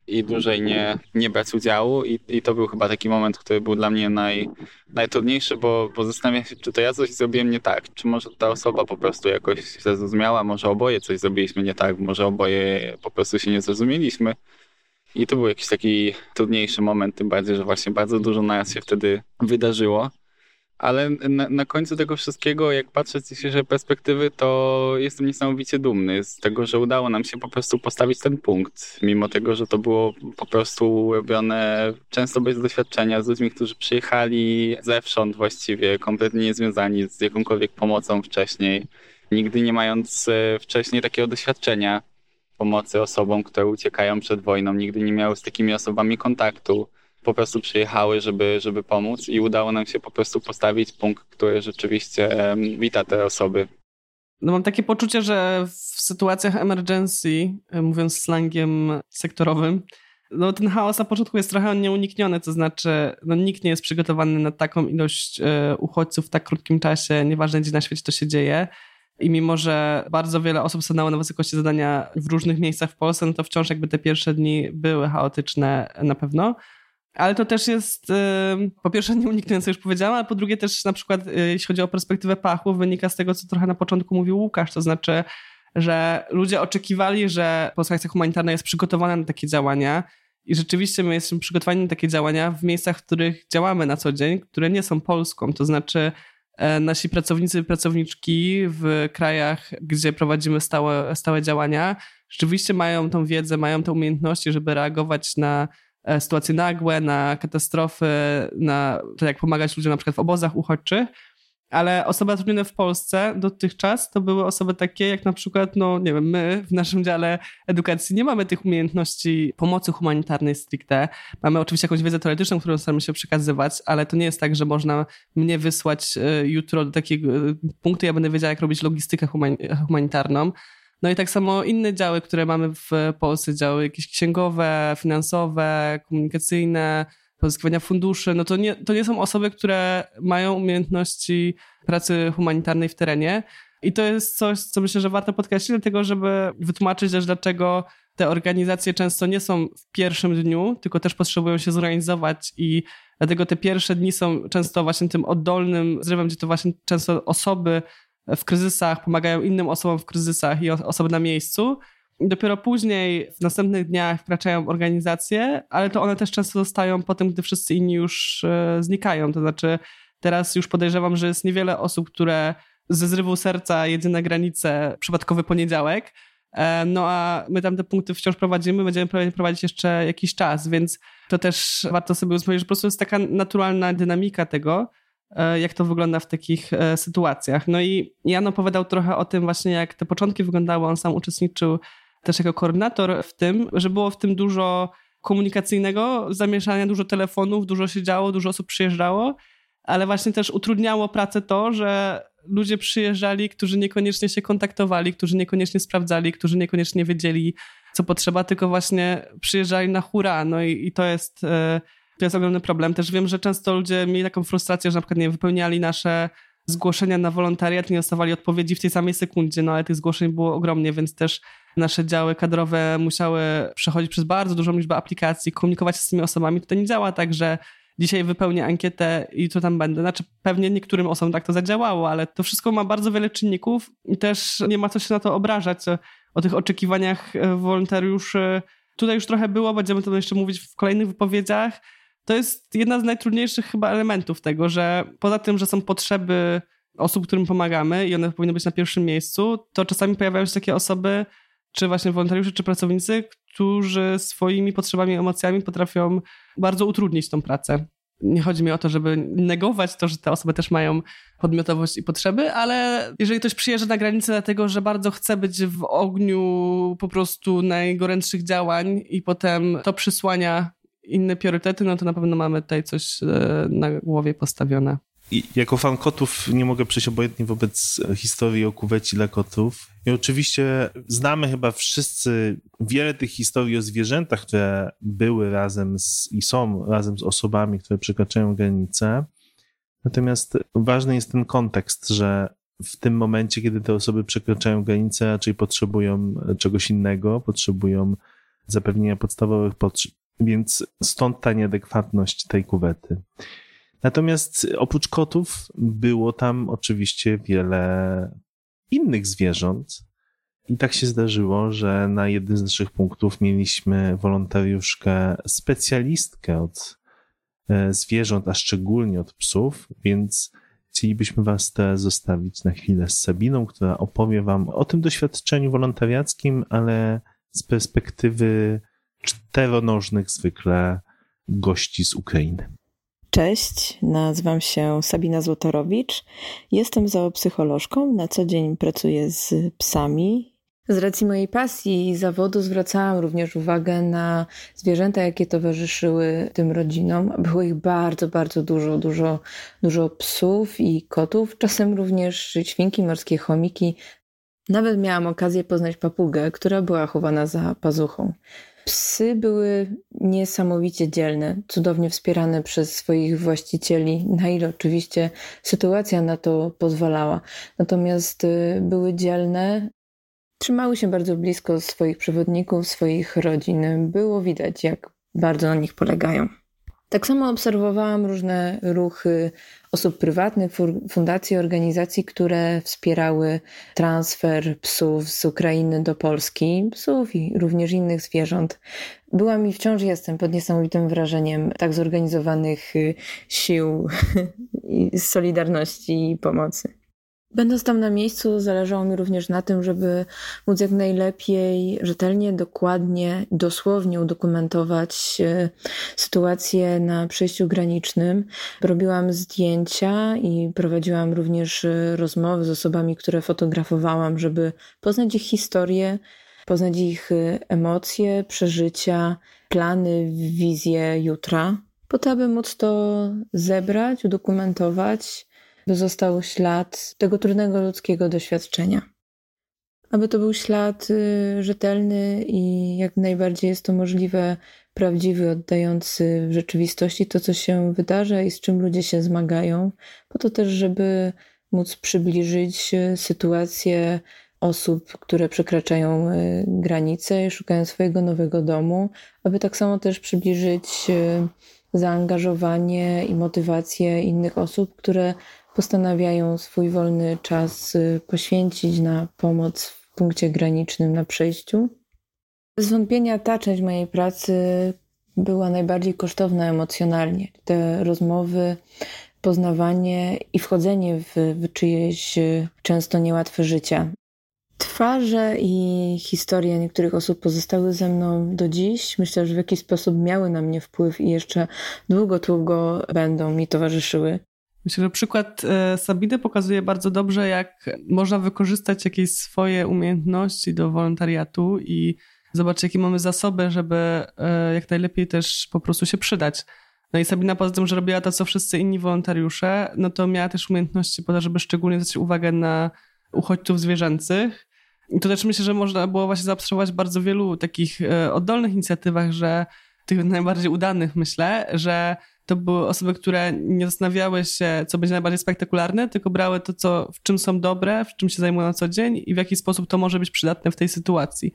i dłużej nie, nie brać udziału I, i to był chyba taki moment, który był dla mnie naj, najtrudniejszy, bo, bo zastanawiam się, czy to ja coś zrobiłem nie tak, czy może ta osoba po prostu jakoś zrozumiała, może oboje coś zrobiliśmy nie tak, może oboje po prostu się nie zrozumieliśmy. I to był jakiś taki trudniejszy moment, tym bardziej, że właśnie bardzo dużo nas się wtedy wydarzyło. Ale na, na, końcu tego wszystkiego, jak patrzę z dzisiejszej perspektywy, to jestem niesamowicie dumny z tego, że udało nam się po prostu postawić ten punkt. Mimo tego, że to było po prostu robione często bez doświadczenia, z ludźmi, którzy przyjechali zewsząd właściwie, kompletnie niezwiązani z jakąkolwiek pomocą wcześniej, nigdy nie mając e, wcześniej takiego doświadczenia pomocy osobom, które uciekają przed wojną, nigdy nie miały z takimi osobami kontaktu po prostu przyjechały, żeby, żeby pomóc i udało nam się po prostu postawić punkt, który rzeczywiście wita te osoby. No mam takie poczucie, że w sytuacjach emergency, mówiąc slangiem sektorowym, no ten chaos na początku jest trochę nieunikniony, to znaczy no nikt nie jest przygotowany na taką ilość e, uchodźców w tak krótkim czasie, nieważne gdzie na świecie to się dzieje. I mimo, że bardzo wiele osób stanęło na wysokości zadania w różnych miejscach w Polsce, no to wciąż jakby te pierwsze dni były chaotyczne na pewno. Ale to też jest po pierwsze nieuniknione, co już powiedziałam, ale po drugie też na przykład y, jeśli chodzi o perspektywę pachu, wynika z tego, co trochę na początku mówił Łukasz, to znaczy, że ludzie oczekiwali, że Polska Akcja Humanitarna jest przygotowana na takie działania i rzeczywiście my jesteśmy przygotowani na takie działania w miejscach, w których działamy na co dzień, które nie są Polską, to znaczy e, nasi pracownicy i pracowniczki w krajach, gdzie prowadzimy stałe, stałe działania, rzeczywiście mają tą wiedzę, mają te umiejętności, żeby reagować na E, sytuacje nagłe, na katastrofy, na to, jak pomagać ludziom na przykład w obozach uchodźczych, ale osoby zatrudnione w Polsce dotychczas to były osoby takie jak na przykład, no nie wiem, my w naszym dziale edukacji nie mamy tych umiejętności pomocy humanitarnej stricte. Mamy oczywiście jakąś wiedzę teoretyczną, którą staramy się przekazywać, ale to nie jest tak, że można mnie wysłać e, jutro do takiego e, punktu, ja będę wiedziała, jak robić logistykę humanitarną. No i tak samo inne działy, które mamy w Polsce, działy jakieś księgowe, finansowe, komunikacyjne, pozyskiwania funduszy, no to nie, to nie są osoby, które mają umiejętności pracy humanitarnej w terenie, I to jest coś, co myślę, że warto podkreślić, dlatego żeby wytłumaczyć też, dlaczego te organizacje często nie są w pierwszym dniu, tylko też potrzebują się zorganizować i dlatego te pierwsze dni są często właśnie tym oddolnym zrywem, gdzie to właśnie często osoby w kryzysach pomagają innym osobom w kryzysach i osoby na miejscu. Dopiero później, w następnych dniach wkraczają organizacje, ale to one też często zostają po tym, gdy wszyscy inni już e, znikają. To znaczy, teraz już podejrzewam, że jest niewiele osób, które ze zrywu serca jedzie na granicę przypadkowy poniedziałek, e, no a my tam te punkty wciąż prowadzimy, będziemy prowadzić jeszcze jakiś czas, więc to też warto sobie uzmysłowić, że po prostu jest taka naturalna dynamika tego, jak to wygląda w takich sytuacjach. No i Jan opowiadał trochę o tym właśnie, jak te początki wyglądały, on sam uczestniczył też jako koordynator w tym, że było w tym dużo komunikacyjnego zamieszania, dużo telefonów, dużo się działo, dużo osób przyjeżdżało, ale właśnie też utrudniało pracę to, że ludzie przyjeżdżali, którzy niekoniecznie się kontaktowali, którzy niekoniecznie sprawdzali, którzy niekoniecznie wiedzieli, co potrzeba, tylko właśnie przyjeżdżali na hura. No i, i to jest. E, to jest ogromny problem. Też wiem, że często ludzie mieli taką frustrację, że na przykład nie wypełniali nasze zgłoszenia na wolontariat, nie dostawali odpowiedzi w tej samej sekundzie, no ale tych zgłoszeń było ogromnie, więc też nasze działy kadrowe musiały przechodzić przez bardzo dużą liczbę aplikacji, komunikować się z tymi osobami. To nie działa tak, że dzisiaj wypełnię ankietę i tu tam będę. Znaczy pewnie niektórym osobom tak to zadziałało, ale to wszystko ma bardzo wiele czynników i też nie ma co się na to obrażać. O tych oczekiwaniach e, wolontariuszy tutaj już trochę było, będziemy to jeszcze mówić w kolejnych wypowiedziach. To jest jedna z najtrudniejszych chyba elementów tego, że poza tym, że są potrzeby osób, którym pomagamy i one powinny być na pierwszym miejscu, to czasami pojawiają się takie osoby, czy właśnie wolontariusze, czy pracownicy, którzy swoimi potrzebami, emocjami potrafią bardzo utrudnić tą pracę. Nie chodzi mi o to, żeby negować to, że te osoby też mają podmiotowość i potrzeby, ale jeżeli ktoś przyjeżdża na granicę dlatego, że bardzo chce być w ogniu po prostu najgorętszych działań i potem to przysłania inne priorytety, no to na pewno mamy tutaj coś e, na głowie postawione. I jako fan kotów nie mogę przejść obojętnie wobec historii o kuweci dla kotów. I oczywiście znamy chyba wszyscy wiele tych historii o zwierzętach, które były razem z, i są razem z osobami, które przekraczają granice. Natomiast ważny jest ten kontekst, że w tym momencie, kiedy te osoby przekraczają granicę, raczej potrzebują czegoś innego, potrzebują zapewnienia podstawowych potrzeb. Więc stąd ta nieadekwatność tej kuwety. Natomiast oprócz kotów było tam oczywiście wiele innych zwierząt. I tak się zdarzyło, że na jednym z naszych punktów mieliśmy wolontariuszkę, specjalistkę od e, zwierząt, a szczególnie od psów, więc chcielibyśmy Was teraz zostawić na chwilę z Sabiną, która opowie Wam o tym doświadczeniu wolontariackim, ale z perspektywy czteronożnych zwykle gości z Ukrainy. Cześć, nazywam się Sabina Złotorowicz. Jestem zoopsycholożką. Na co dzień pracuję z psami. Z racji mojej pasji i zawodu zwracałam również uwagę na zwierzęta, jakie towarzyszyły tym rodzinom. Było ich bardzo, bardzo dużo, dużo, dużo psów i kotów, czasem również świnki, morskie chomiki. Nawet miałam okazję poznać papugę, która była chowana za pazuchą. Psy były niesamowicie dzielne, cudownie wspierane przez swoich właścicieli, na ile oczywiście sytuacja na to pozwalała. Natomiast y, były dzielne, trzymały się bardzo blisko swoich przewodników, swoich rodzin. Było widać, jak bardzo na nich polegają. Tak samo obserwowałam różne ruchy osób prywatnych, fundacji, organizacji, które wspierały transfer psów z Ukrainy do Polski, psów i również innych zwierząt. Byłam i wciąż jestem pod niesamowitym wrażeniem tak zorganizowanych y, sił solidarności i pomocy. Będąc tam na miejscu, zależało mi również na tym, żeby móc jak najlepiej, rzetelnie, dokładnie, dosłownie udokumentować e, sytuację na przejściu granicznym. Robiłam zdjęcia i prowadziłam również e, rozmowy z osobami, które fotografowałam, żeby poznać ich historię, poznać ich e, emocje, przeżycia, plany, wizje jutra, po to, aby móc to zebrać, udokumentować by został ślad tego trudnego ludzkiego doświadczenia. Aby to był ślad y, rzetelny i jak najbardziej jest to możliwe, prawdziwy, oddający w rzeczywistości to, co się wydarza i z czym ludzie się zmagają, po to też, żeby móc przybliżyć e, sytuację osób, które przekraczają e, granice i szukają swojego nowego domu, aby tak samo też przybliżyć zaangażowanie i motywację innych osób, które postanawiają swój wolny czas poświęcić na pomoc w punkcie granicznym na przejściu. Bez wątpienia ta część mojej pracy była najbardziej kosztowna emocjonalnie. Te rozmowy, poznawanie i wchodzenie w, w czyjeś często niełatwe życie. Twarze i historie niektórych osób pozostały ze mną do dziś. Myślę, że w jakiś sposób miały na mnie wpływ i jeszcze długo, długo będą mi towarzyszyły. Myślę, że przykład e, Sabiny pokazuje bardzo dobrze, jak można wykorzystać jakieś swoje umiejętności do wolontariatu i zobaczyć, jakie mamy zasoby, żeby e, jak najlepiej też po prostu się przydać. No i Sabina poza tym, że robiła to, co wszyscy inni wolontariusze, no to miała też umiejętności po to, żeby szczególnie zwrócić uwagę na uchodźców zwierzęcych. I to też myślę, że można było właśnie zaobserwować bardzo wielu takich e, oddolnych inicjatywach, że tych najbardziej udanych myślę, że to były osoby, które nie zastanawiały się, co będzie najbardziej spektakularne, tylko brały to, co, w czym są dobre, w czym się zajmują na co dzień i w jaki sposób to może być przydatne w tej sytuacji.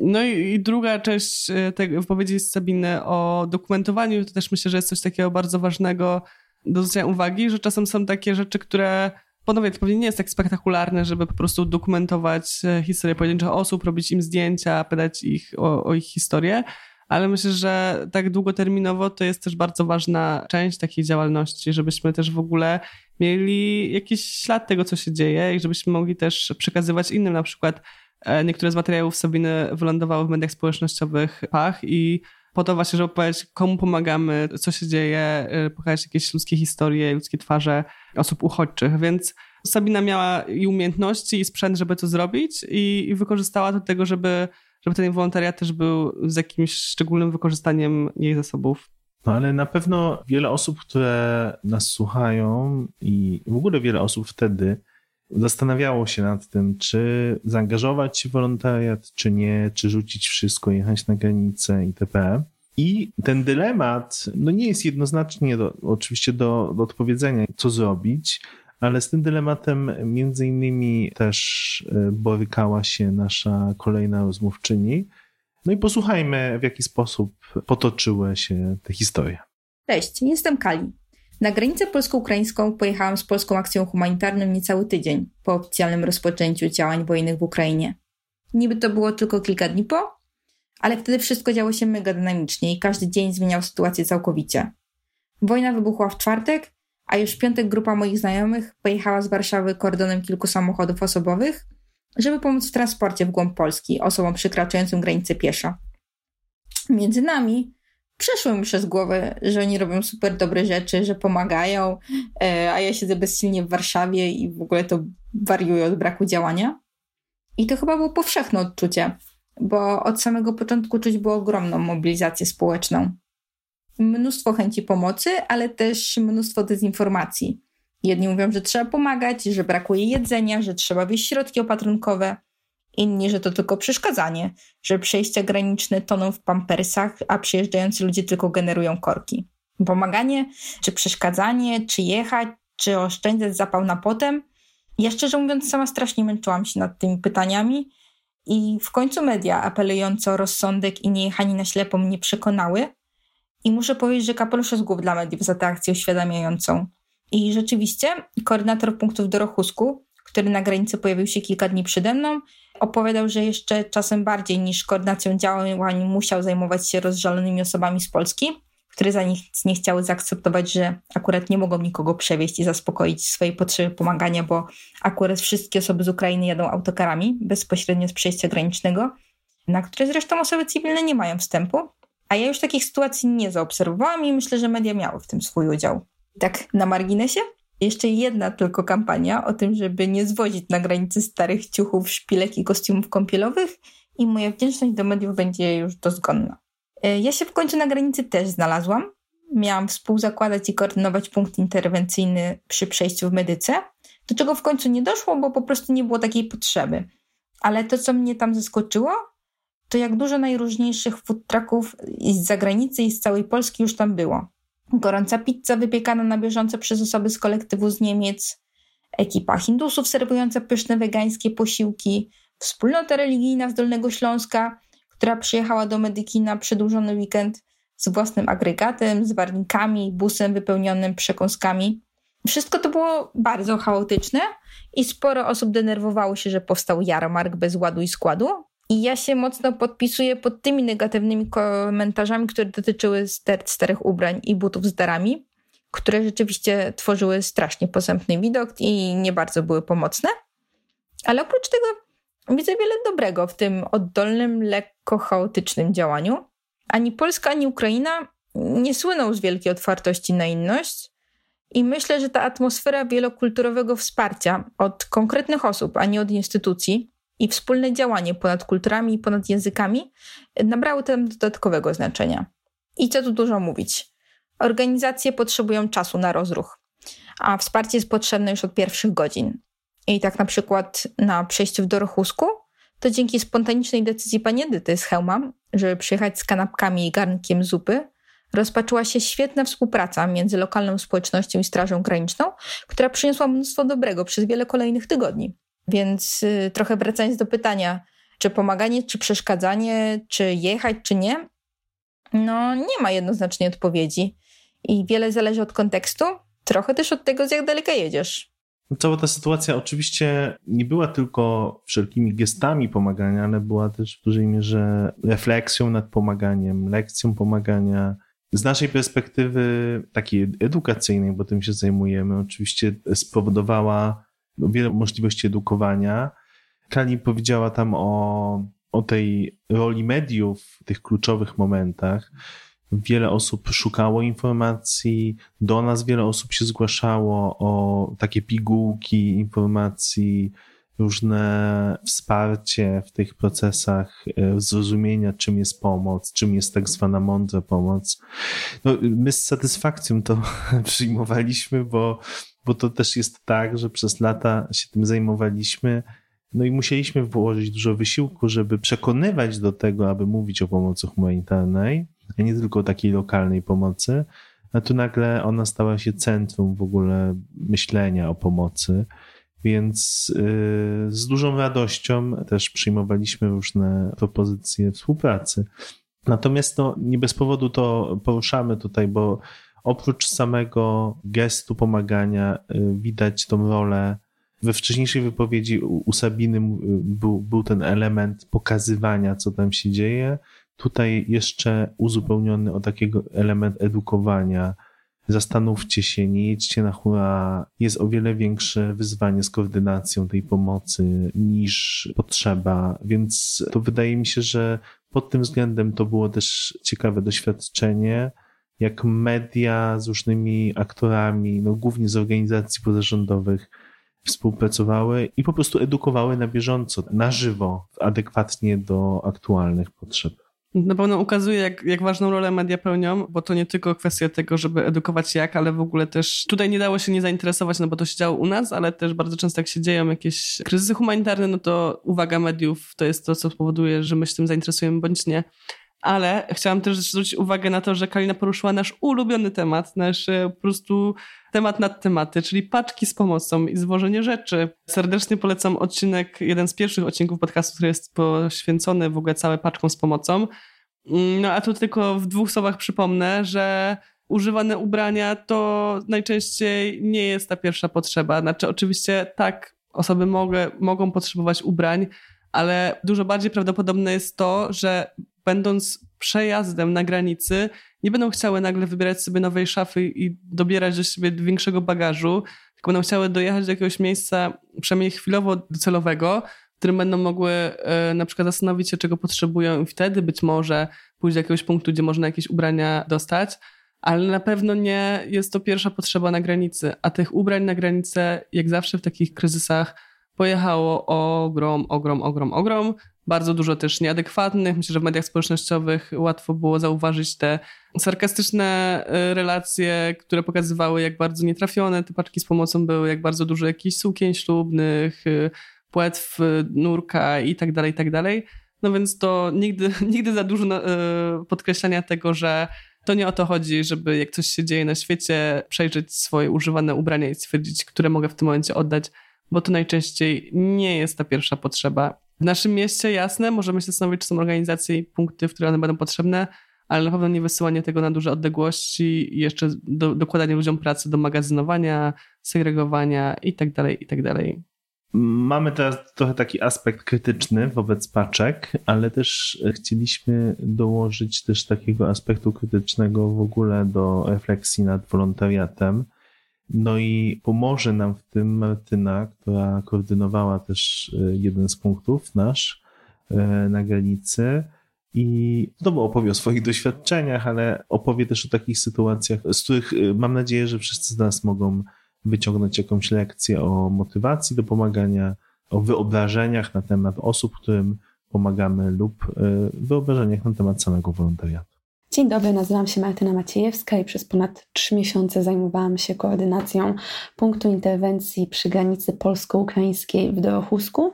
No i, i, druga część e, tej wypowiedzi Sabiny o dokumentowaniu, to też myślę, że jest coś takiego bardzo ważnego do zwrócenia uwagi, że czasem są takie rzeczy, które ponownie to pewnie nie jest tak spektakularne, żeby po prostu dokumentować e, historię pojedynczych osób, robić im zdjęcia, pytać ich o, o ich historię, ale myślę, że tak długoterminowo to jest też bardzo ważna część takiej działalności, żebyśmy też w ogóle mieli jakiś ślad tego, co się dzieje i żebyśmy mogli też przekazywać innym na przykład E, niektóre z materiałów Sabiny wylądowały w mediach społecznościowych Pach i po to właśnie, żeby opowiedzieć, komu pomagamy, co się dzieje, e, pokazać jakieś ludzkie historie, ludzkie twarze osób uchodźczych. Więc Sabina miała i umiejętności, i sprzęt, żeby to zrobić i, i wykorzystała to do tego, żeby, żeby ten wolontariat też był z jakimś szczególnym wykorzystaniem jej zasobów. No ale na pewno wiele osób, które nas słuchają i w ogóle wiele osób wtedy zastanawiało się nad tym, czy zaangażować się w wolontariat, czy nie, czy rzucić wszystko, jechać na granicę itp. I ten dylemat no nie jest jednoznacznie do, oczywiście do, do odpowiedzenia, co zrobić, ale z tym dylematem między innymi też e, borykała się nasza kolejna rozmówczyni. No i posłuchajmy, w jaki sposób potoczyły się te historie. Cześć, jestem Kali. Na granicę polsko-ukraińską pojechałam z polską akcją humanitarną niecały tydzień po oficjalnym rozpoczęciu działań wojennych w Ukrainie. Niby to było tylko kilka dni po, ale wtedy wszystko działo się mega dynamicznie i każdy dzień zmieniał sytuację całkowicie. Wojna wybuchła w czwartek, a już w piątek grupa moich znajomych pojechała z Warszawy kordonem kilku samochodów osobowych, żeby pomóc w transporcie w głąb Polski osobom przekraczającym granicę pieszo. Między nami przeszło mi przez głowę, że oni robią super dobre rzeczy, że pomagają, e, a ja siedzę bezsilnie w Warszawie i w ogóle to wariuję od braku działania. I to chyba było powszechne odczucie, bo od samego początku czuć było ogromną mobilizację społeczną. Mnóstwo chęci pomocy, ale też mnóstwo dezinformacji. Jedni mówią, że trzeba pomagać, że brakuje jedzenia, że trzeba wieść środki opatrunkowe, inni, że to tylko przeszkadzanie, że przejścia graniczne toną w pampersach, a przyjeżdżający ludzie tylko generują korki. Pomaganie, czy przeszkadzanie, czy jechać, czy oszczędzać zapał na potem. Ja szczerze mówiąc, sama strasznie męczyłam się nad tymi pytaniami i w końcu media apelujące o rozsądek i niejechanie na ślepo mnie przekonały. I muszę powiedzieć, że kapelusze z głów dla mediów za tę akcję uświadamiającą. I rzeczywiście koordynator punktów do Rochusku, który na granicy pojawił się kilka dni przede mną, Opowiadał, że jeszcze czasem bardziej niż koordynacją działań musiał zajmować się rozżalonymi osobami z Polski, które za nic nie chciały zaakceptować, że akurat nie mogą nikogo przewieźć i zaspokoić swojej potrzeby pomagania, bo akurat wszystkie osoby z Ukrainy jadą autokarami bezpośrednio z przejścia granicznego, na które zresztą osoby cywilne nie mają wstępu. A ja już takich sytuacji nie zaobserwowałam i myślę, że media miały w tym swój udział. Tak na marginesie, jeszcze jedna tylko kampania o tym, żeby nie zwozić na granicy starych ciuchów, szpilek i kostiumów kąpielowych i moja wdzięczność do mediów będzie już dozgonna. E, ja się w końcu na granicy też znalazłam. Miałam współzakładać i koordynować punkt interwencyjny przy przejściu w medyce, do czego w końcu nie doszło, bo po prostu nie było takiej potrzeby. Ale to, co mnie tam zaskoczyło, to jak dużo najróżniejszych food trucków z zagranicy i z całej Polski już tam było gorąca pizza wypiekana na bieżąco przez osoby z kolektywu z Niemiec, ekipa Hindusów serwująca pyszne wegańskie posiłki, wspólnota religijna z Dolnego Śląska, która przyjechała do Medyki na przedłużony weekend z własnym agregatem, z warnikami, busem wypełnionym przekąskami. Wszystko to było bardzo chaotyczne i sporo osób denerwowało się, że powstał jarmark bez ładu i składu. I ja się mocno podpisuję pod tymi negatywnymi komentarzami, które dotyczyły starych ubrań i butów z darami, które rzeczywiście tworzyły strasznie posępny widok i nie bardzo były pomocne. Ale oprócz tego widzę wiele dobrego w tym oddolnym, lekko chaotycznym działaniu. Ani Polska, ani Ukraina nie słyną z wielkiej otwartości na inność. I myślę, że ta atmosfera wielokulturowego wsparcia od konkretnych osób, a nie od instytucji, i wspólne działanie ponad kulturami i ponad językami nabrały tam dodatkowego znaczenia. I co tu dużo mówić? Organizacje potrzebują czasu na rozruch, a wsparcie jest potrzebne już od pierwszych godzin. I tak na przykład na przejściu w Dorochusku, to dzięki spontanicznej decyzji pani Edyty z Hełma, żeby przyjechać z kanapkami i garnkiem zupy, rozpoczęła się świetna współpraca między lokalną społecznością i Strażą Graniczną, która przyniosła mnóstwo dobrego przez wiele kolejnych tygodni. Więc y, trochę wracając do pytania, czy pomaganie, czy przeszkadzanie, czy jechać, czy nie, no nie ma jednoznacznej odpowiedzi. I wiele zależy od kontekstu, trochę też od tego, z jak daleka jedziesz. Cała ta sytuacja oczywiście nie była tylko wszelkimi gestami pomagania, ale była też w dużej mierze refleksją nad pomaganiem, lekcją pomagania. Z naszej perspektywy takiej edukacyjnej, bo tym się zajmujemy, oczywiście spowodowała wiele możliwości edukowania. Kali powiedziała tam o, o tej roli mediów w tych kluczowych momentach. Wiele osób szukało informacji, do nas wiele osób się zgłaszało o takie pigułki informacji, różne wsparcie w tych procesach e, zrozumienia, czym jest pomoc, czym jest tak zwana mądra pomoc. No, my z satysfakcją to przyjmowaliśmy, bo, bo to też jest tak, że przez lata się tym zajmowaliśmy. No i musieliśmy włożyć dużo wysiłku, żeby przekonywać do tego, aby mówić o pomocy humanitarnej a nie tylko takiej lokalnej pomocy. A tu nagle ona stała się centrum w ogóle myślenia o pomocy. Więc yy, z dużą radością też przyjmowaliśmy różne propozycje współpracy. Natomiast no, nie bez powodu to poruszamy tutaj, bo oprócz samego gestu pomagania yy, widać tą rolę. We wcześniejszej wypowiedzi u Sabiny był, był ten element pokazywania, co tam się dzieje, Tutaj jeszcze uzupełniony o takiego element edukowania. Zastanówcie się, nie jedźcie na hura. Jest o wiele większe wyzwanie z koordynacją tej pomocy niż potrzeba, więc to wydaje mi się, że pod tym względem to było też ciekawe doświadczenie, jak media z różnymi aktorami, no głównie z organizacji pozarządowych, współpracowały i po prostu edukowały na bieżąco, na żywo, adekwatnie do aktualnych potrzeb. Na pewno ukazuje, jak, jak ważną rolę media pełnią, bo to nie tylko kwestia tego, żeby edukować jak, ale w ogóle też tutaj nie dało się nie zainteresować, no bo to się działo u nas, ale też bardzo często jak się dzieją jakieś kryzysy humanitarne, no to uwaga mediów to jest to, co powoduje, że my się tym zainteresujemy bądź nie. Ale chciałam też zwrócić uwagę na to, że Kalina poruszyła nasz ulubiony temat, nasz e, po prostu temat nad tematy, czyli paczki z pomocą i zwożenie rzeczy. Serdecznie polecam odcinek, jeden z pierwszych odcinków podcastu, który jest poświęcony w ogóle całej paczkom z pomocą. Mm, no a tu tylko w dwóch słowach przypomnę, że używane ubrania to najczęściej nie jest ta pierwsza potrzeba. Znaczy, oczywiście tak, osoby mogę, mogą potrzebować ubrań, ale dużo bardziej prawdopodobne jest to, że będąc przejazdem na granicy, nie będą chciały nagle wybierać sobie nowej szafy i dobierać do siebie większego bagażu, tylko będą chciały dojechać do jakiegoś miejsca, przynajmniej chwilowo docelowego, w którym będą mogły e, na przykład zastanowić się, czego potrzebują i wtedy być może pójść do jakiegoś punktu, gdzie można jakieś ubrania dostać, ale na pewno nie jest to pierwsza potrzeba na granicy, a tych ubrań na granicę, jak zawsze w takich kryzysach, pojechało ogrom, ogrom, ogrom, ogrom. Bardzo dużo też nieadekwatnych. Myślę, że w mediach społecznościowych łatwo było zauważyć te sarkastyczne e, relacje, które pokazywały, jak bardzo nietrafione te paczki z pomocą były, jak bardzo dużo jakichś sukien ślubnych, e, płetw, nurka i tak dalej, tak dalej. No więc to nigdy, nigdy za dużo podkreślania tego, że To nie o to chodzi, żeby jak coś się dzieje na świecie, przejrzeć swoje używane ubrania i stwierdzić, które mogę w tym momencie oddać, bo to najczęściej nie jest ta pierwsza potrzeba. W naszym mieście, jasne, możemy się zastanowić, czy są organizacje i punkty, w które one będą potrzebne, ale na pewno nie wysyłanie tego na duże odległości i jeszcze do, dokładanie ludziom pracy do magazynowania, segregowania itd., tak itd. Tak Mamy teraz trochę taki aspekt krytyczny wobec paczek, ale też chcieliśmy dołożyć też takiego aspektu krytycznego w ogóle do refleksji nad wolontariatem. No i pomoże nam w tym Martyna, która koordynowała też e, jeden z punktów nasz e, na granicy. I znowu opowie o swoich doświadczeniach, ale opowie też o takich sytuacjach, z których e, mam nadzieję, że wszyscy z nas mogą wyciągnąć jakąś lekcję o motywacji do pomagania, o wyobrażeniach na temat osób, którym pomagamy lub wyobrażeniach na temat samego wolontariatu. Dzień dobry, nazywam się Martyna Maciejewska i przez ponad trzy miesiące zajmowałam się koordynacją punktu interwencji przy granicy polsko-ukraińskiej w Dorochusku.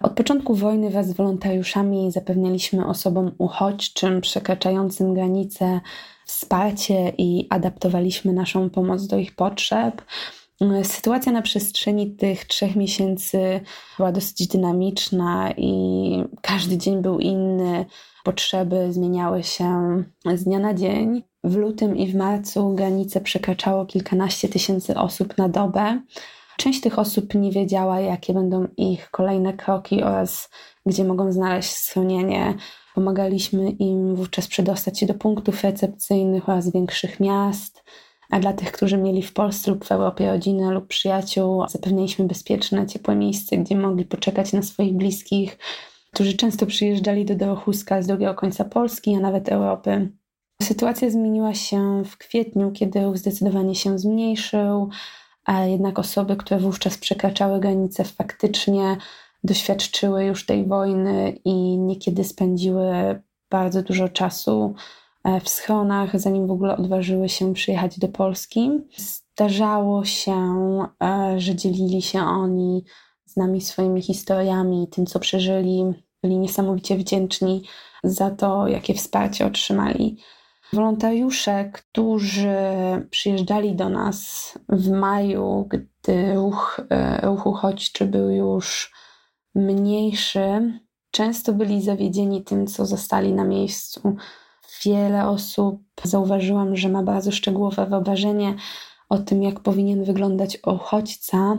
Od początku wojny wraz z wolontariuszami zapewnialiśmy osobom uchodźczym przekraczającym granice wsparcie i adaptowaliśmy naszą pomoc do ich potrzeb. Sytuacja na przestrzeni tych trzech miesięcy była dosyć dynamiczna i każdy dzień był inny. Potrzeby zmieniały się z dnia na dzień. W lutym i w marcu granice przekraczało kilkanaście tysięcy osób na dobę. Część tych osób nie wiedziała, jakie będą ich kolejne kroki oraz gdzie mogą znaleźć schronienie. Pomagaliśmy im wówczas przedostać się do punktów recepcyjnych oraz większych miast. A dla tych, którzy mieli w Polsce lub w Europie rodzinę lub przyjaciół, zapewniliśmy bezpieczne, ciepłe miejsce, gdzie mogli poczekać na swoich bliskich, którzy często przyjeżdżali do Dorochuska z drugiego końca Polski, a nawet Europy. Sytuacja zmieniła się w kwietniu, kiedy ruch zdecydowanie się zmniejszył, a jednak osoby, które wówczas przekraczały granice, faktycznie doświadczyły już tej wojny i niekiedy spędziły bardzo dużo czasu w schronach, zanim w ogóle odważyły się przyjechać do Polski. Zdarzało się, e, że dzielili się oni z nami swoimi historiami, tym co przeżyli. Byli niesamowicie wdzięczni za to, jakie wsparcie otrzymali. Wolontariusze, którzy przyjeżdżali do nas w maju, gdy ruch, e, ruch uchodźczy był już mniejszy, często byli zawiedzieni tym, co zostali na miejscu. Wiele osób zauważyłam, że ma bardzo szczegółowe wyobrażenie o tym, jak powinien wyglądać uchodźca,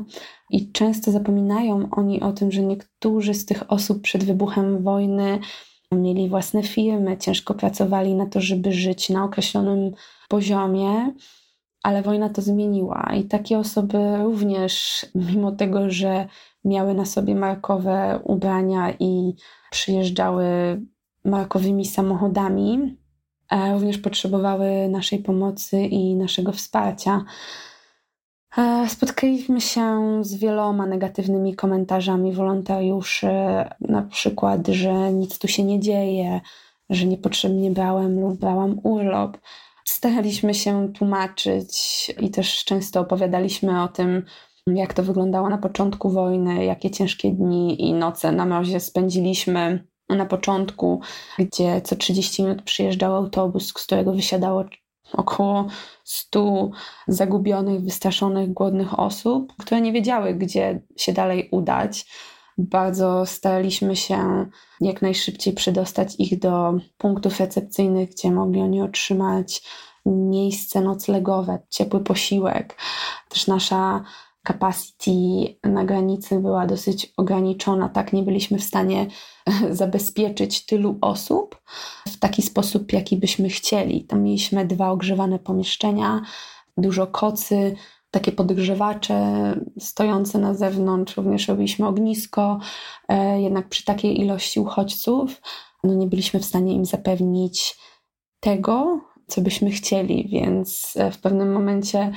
i często zapominają oni o tym, że niektórzy z tych osób przed wybuchem wojny mieli własne firmy, ciężko pracowali na to, żeby żyć na określonym poziomie, ale wojna to zmieniła. I takie osoby również, mimo tego, że miały na sobie markowe ubrania i przyjeżdżały markowymi samochodami, również potrzebowały naszej pomocy i naszego wsparcia. E, spotkaliśmy się z wieloma negatywnymi komentarzami wolontariuszy, na przykład, że nic tu się nie dzieje, że niepotrzebnie brałem lub brałam urlop. Staraliśmy się tłumaczyć i też często opowiadaliśmy o tym, jak to wyglądało na początku wojny, jakie ciężkie dni i noce na mrozie spędziliśmy na początku, gdzie co 30 minut przyjeżdżał autobus, z którego wysiadało około 100 zagubionych, wystraszonych, głodnych osób, które nie wiedziały, gdzie się dalej udać. Bardzo staraliśmy się jak najszybciej przedostać ich do punktów recepcyjnych, gdzie mogli oni otrzymać miejsce noclegowe, ciepły posiłek. Też nasza capacity na granicy była dosyć ograniczona, tak nie byliśmy w stanie zabezpieczyć tylu osób w taki sposób, jaki byśmy chcieli. Tam mieliśmy dwa ogrzewane pomieszczenia, dużo kocy, takie podgrzewacze stojące na zewnątrz, również robiliśmy ognisko, e, jednak przy takiej ilości uchodźców no nie byliśmy w stanie im zapewnić tego, co byśmy chcieli, więc e, w pewnym momencie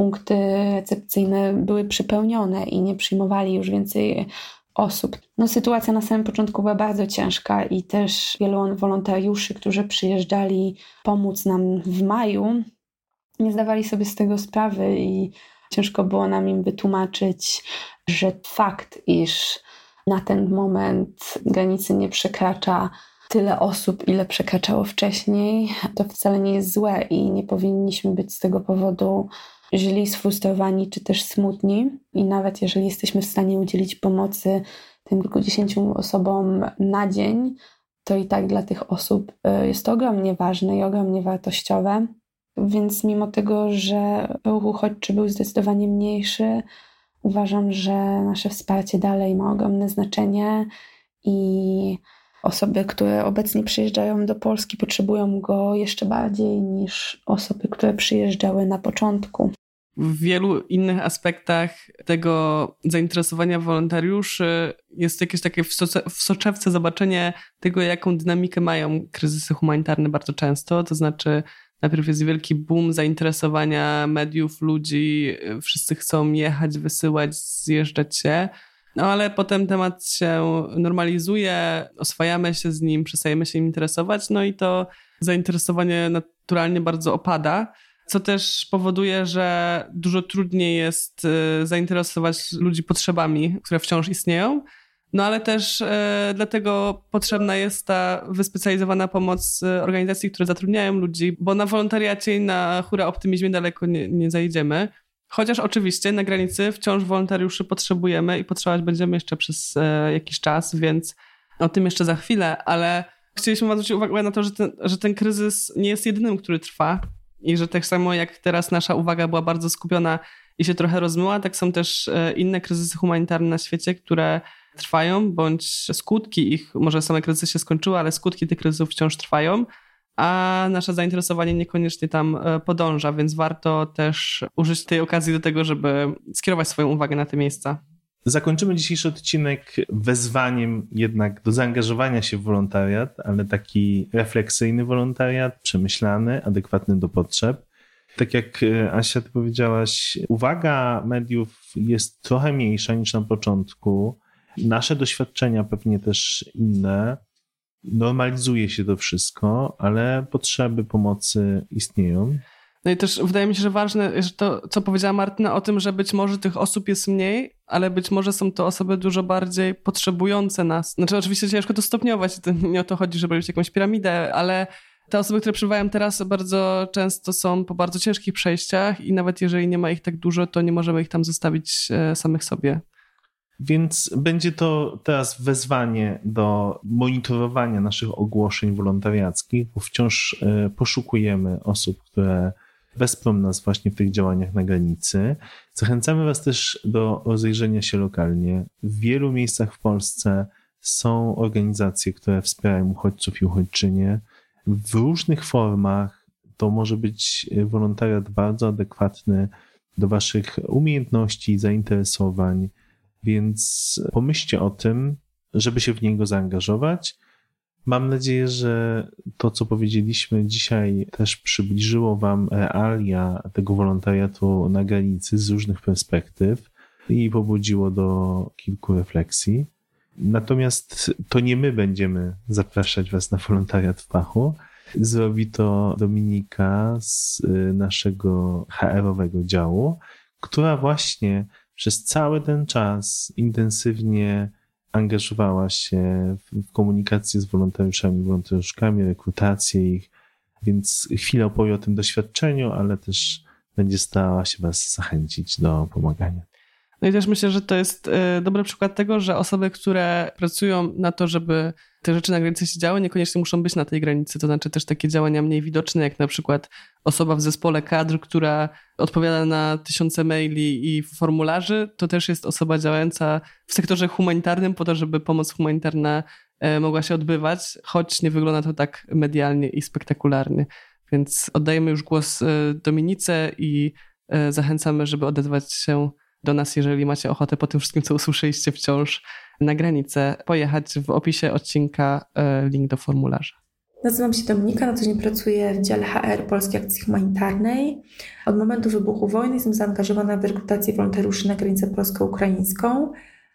punkty recepcyjne były przypełnione i nie przyjmowali już więcej osób. No, sytuacja na samym początku była bardzo ciężka i też wielu wolontariuszy, którzy przyjeżdżali pomóc nam w maju, nie zdawali sobie z tego sprawy i ciężko było nam im wytłumaczyć, że fakt, iż na ten moment granicy nie przekracza tyle osób, ile przekraczało wcześniej, to wcale nie jest złe i nie powinniśmy być z tego powodu źli, sfrustrowani czy też smutni. I nawet jeżeli jesteśmy w stanie udzielić pomocy tym kilkudziesięciu osobom na dzień, to i tak dla tych osób y, jest to ogromnie ważne i ogromnie wartościowe. Więc mimo tego, że ruch uchodźczy był zdecydowanie mniejszy, uważam, że nasze wsparcie dalej ma ogromne znaczenie i osoby, które obecnie przyjeżdżają do Polski, potrzebują go jeszcze bardziej niż osoby, które przyjeżdżały na początku. W wielu innych aspektach tego zainteresowania wolontariuszy jest jakieś takie w, w soczewce zobaczenie tego, jaką dynamikę mają kryzysy humanitarne bardzo często. To znaczy, najpierw jest wielki boom zainteresowania mediów, ludzi, wszyscy chcą jechać, wysyłać, zjeżdżać się. No ale potem temat się normalizuje, oswajamy się z nim, przestajemy się nim interesować, no i to zainteresowanie naturalnie bardzo opada co też powoduje, że dużo trudniej jest y, zainteresować ludzi potrzebami, które wciąż istnieją. No ale też e, dlatego potrzebna jest ta wyspecjalizowana pomoc y, organizacji, które zatrudniają ludzi, bo na wolontariacie i na hura optymizmie daleko nie, nie zajdziemy. Chociaż oczywiście na granicy wciąż wolontariuszy potrzebujemy i potrzebować będziemy jeszcze przez e, jakiś czas, więc o tym jeszcze za chwilę, ale chcieliśmy zwrócić uwagę na to, że ten, że ten kryzys nie jest jedynym, który trwa i że tak samo jak teraz nasza uwaga była bardzo skupiona i się trochę rozmyła, tak są też e, inne kryzysy humanitarne na świecie, które trwają, bądź skutki ich, może same kryzysy się skończyły, ale skutki tych kryzysów wciąż trwają, a nasze zainteresowanie niekoniecznie tam e, podąża, więc warto też użyć tej okazji do tego, żeby skierować swoją uwagę na te miejsca. Zakończymy dzisiejszy odcinek wezwaniem jednak do zaangażowania się w wolontariat, ale taki refleksyjny wolontariat, przemyślany, adekwatny do potrzeb. Tak jak e, Asia, ty powiedziałaś, uwaga mediów jest trochę mniejsza niż na początku. Nasze doświadczenia pewnie też inne. Normalizuje się to wszystko, ale potrzeby pomocy istnieją. No i też wydaje mi się, że ważne jest to, co powiedziała Martyna o tym, że być może tych osób jest mniej, ale być może są to osoby dużo bardziej potrzebujące nas. Znaczy oczywiście ciężko to stopniować, to nie o to chodzi, żeby robić jakąś piramidę, ale te osoby, które przybywają teraz bardzo często są po bardzo ciężkich przejściach i nawet jeżeli nie ma ich tak dużo, to nie możemy ich tam zostawić e, samych sobie. Więc będzie to teraz wezwanie do monitorowania naszych ogłoszeń wolontariackich, bo wciąż e, poszukujemy osób, które wesprą nas właśnie w tych działaniach na granicy. Zachęcamy Was też do rozejrzenia się lokalnie. W wielu miejscach w Polsce są organizacje, które wspierają uchodźców i uchodźczynie w różnych formach. To może być wolontariat bardzo adekwatny do Waszych umiejętności, zainteresowań, więc pomyślcie o tym, żeby się w niego zaangażować. Mam nadzieję, że to, co powiedzieliśmy dzisiaj, też przybliżyło Wam realia tego wolontariatu na granicy z różnych perspektyw i pobudziło do kilku refleksji. Natomiast to nie my będziemy zapraszać Was na wolontariat w Pachu. Zrobi to Dominika z y, naszego HR-owego działu, która właśnie przez cały ten czas intensywnie angażowała się w komunikację z wolontariuszami, wolontariuszkami, rekrutację ich, więc chwilę opowie o tym doświadczeniu, ale też będzie starała się Was zachęcić do pomagania. No i też myślę, że to jest y, dobry przykład tego, że osoby, które pracują na to, żeby te rzeczy na granicy się działy, niekoniecznie muszą być na tej granicy. To znaczy też takie działania mniej widoczne, jak na przykład osoba w zespole kadr, która odpowiada na tysiące maili i formularzy, to też jest osoba działająca w sektorze humanitarnym po to, żeby pomoc humanitarna e, mogła się odbywać, choć nie wygląda to tak medialnie i spektakularnie. Więc oddajemy już głos e, Dominice i e, zachęcamy, żeby odezwać się do nas, jeżeli macie ochotę po tym wszystkim, co usłyszeliście wciąż na granicę, pojechać w opisie odcinka e, link do formularza. Nazywam się Dominika, na co dzień pracuję w dziale HR Polskiej Akcji Humanitarnej. Od momentu wybuchu wojny jestem zaangażowana w rekrutację wolontariuszy na granicę polsko-ukraińską.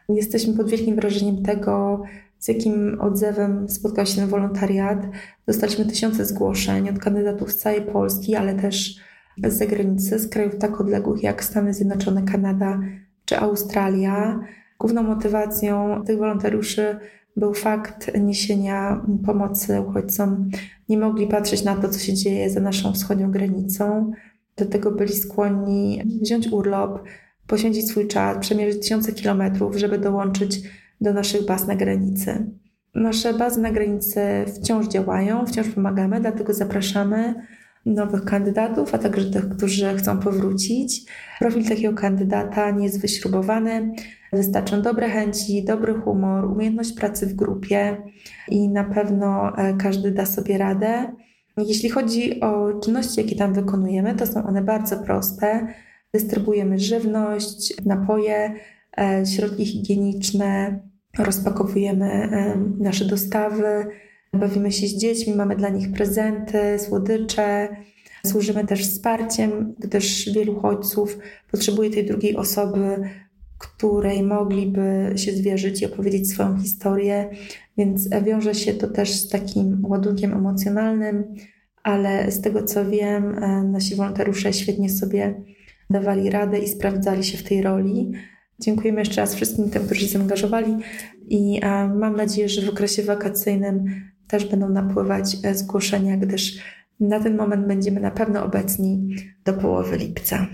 Jesteśmy pod wielkim wrażeniem tego, z jakim odzewem spotkał się ten wolontariat. Dostaliśmy tysiące zgłoszeń od kandydatów z całej Polski, ale też z zagranicy, z krajów tak odległych jak Stany Zjednoczone, Kanada czy Australia. Główną motywacją tych wolontariuszy był fakt niesienia pomocy uchodźcom. Nie mogli patrzeć na to, co się dzieje za naszą wschodnią granicą. Do tego byli skłonni wziąć urlop, poświęcić swój czas, przemierzyć tysiące kilometrów, żeby dołączyć do naszych baz na granicy. Nasze bazy na granicy wciąż działają, wciąż pomagamy, dlatego zapraszamy nowych kandydatów, a także tych, którzy chcą powrócić. Profil takiego kandydata nie jest wyśrubowany. Wystarczą dobre chęci, dobry humor, umiejętność pracy w grupie i na pewno e, każdy da sobie radę. Jeśli chodzi o czynności, jakie tam wykonujemy, to są one bardzo proste. Dystrybuujemy żywność, napoje, e, środki higieniczne, rozpakowujemy e, nasze dostawy, bawimy się z dziećmi, mamy dla nich prezenty, słodycze. Służymy też wsparciem, gdyż wielu uchodźców potrzebuje tej drugiej osoby, której mogliby się zwierzyć i opowiedzieć swoją historię, więc wiąże się to też z takim ładunkiem emocjonalnym, ale z tego co wiem, e, nasi wolontariusze świetnie sobie dawali radę i sprawdzali się w tej roli. Dziękujemy jeszcze raz wszystkim tym, którzy się zaangażowali i e, mam nadzieję, że w okresie wakacyjnym też będą napływać e, zgłoszenia, gdyż na ten moment będziemy na pewno obecni do połowy lipca.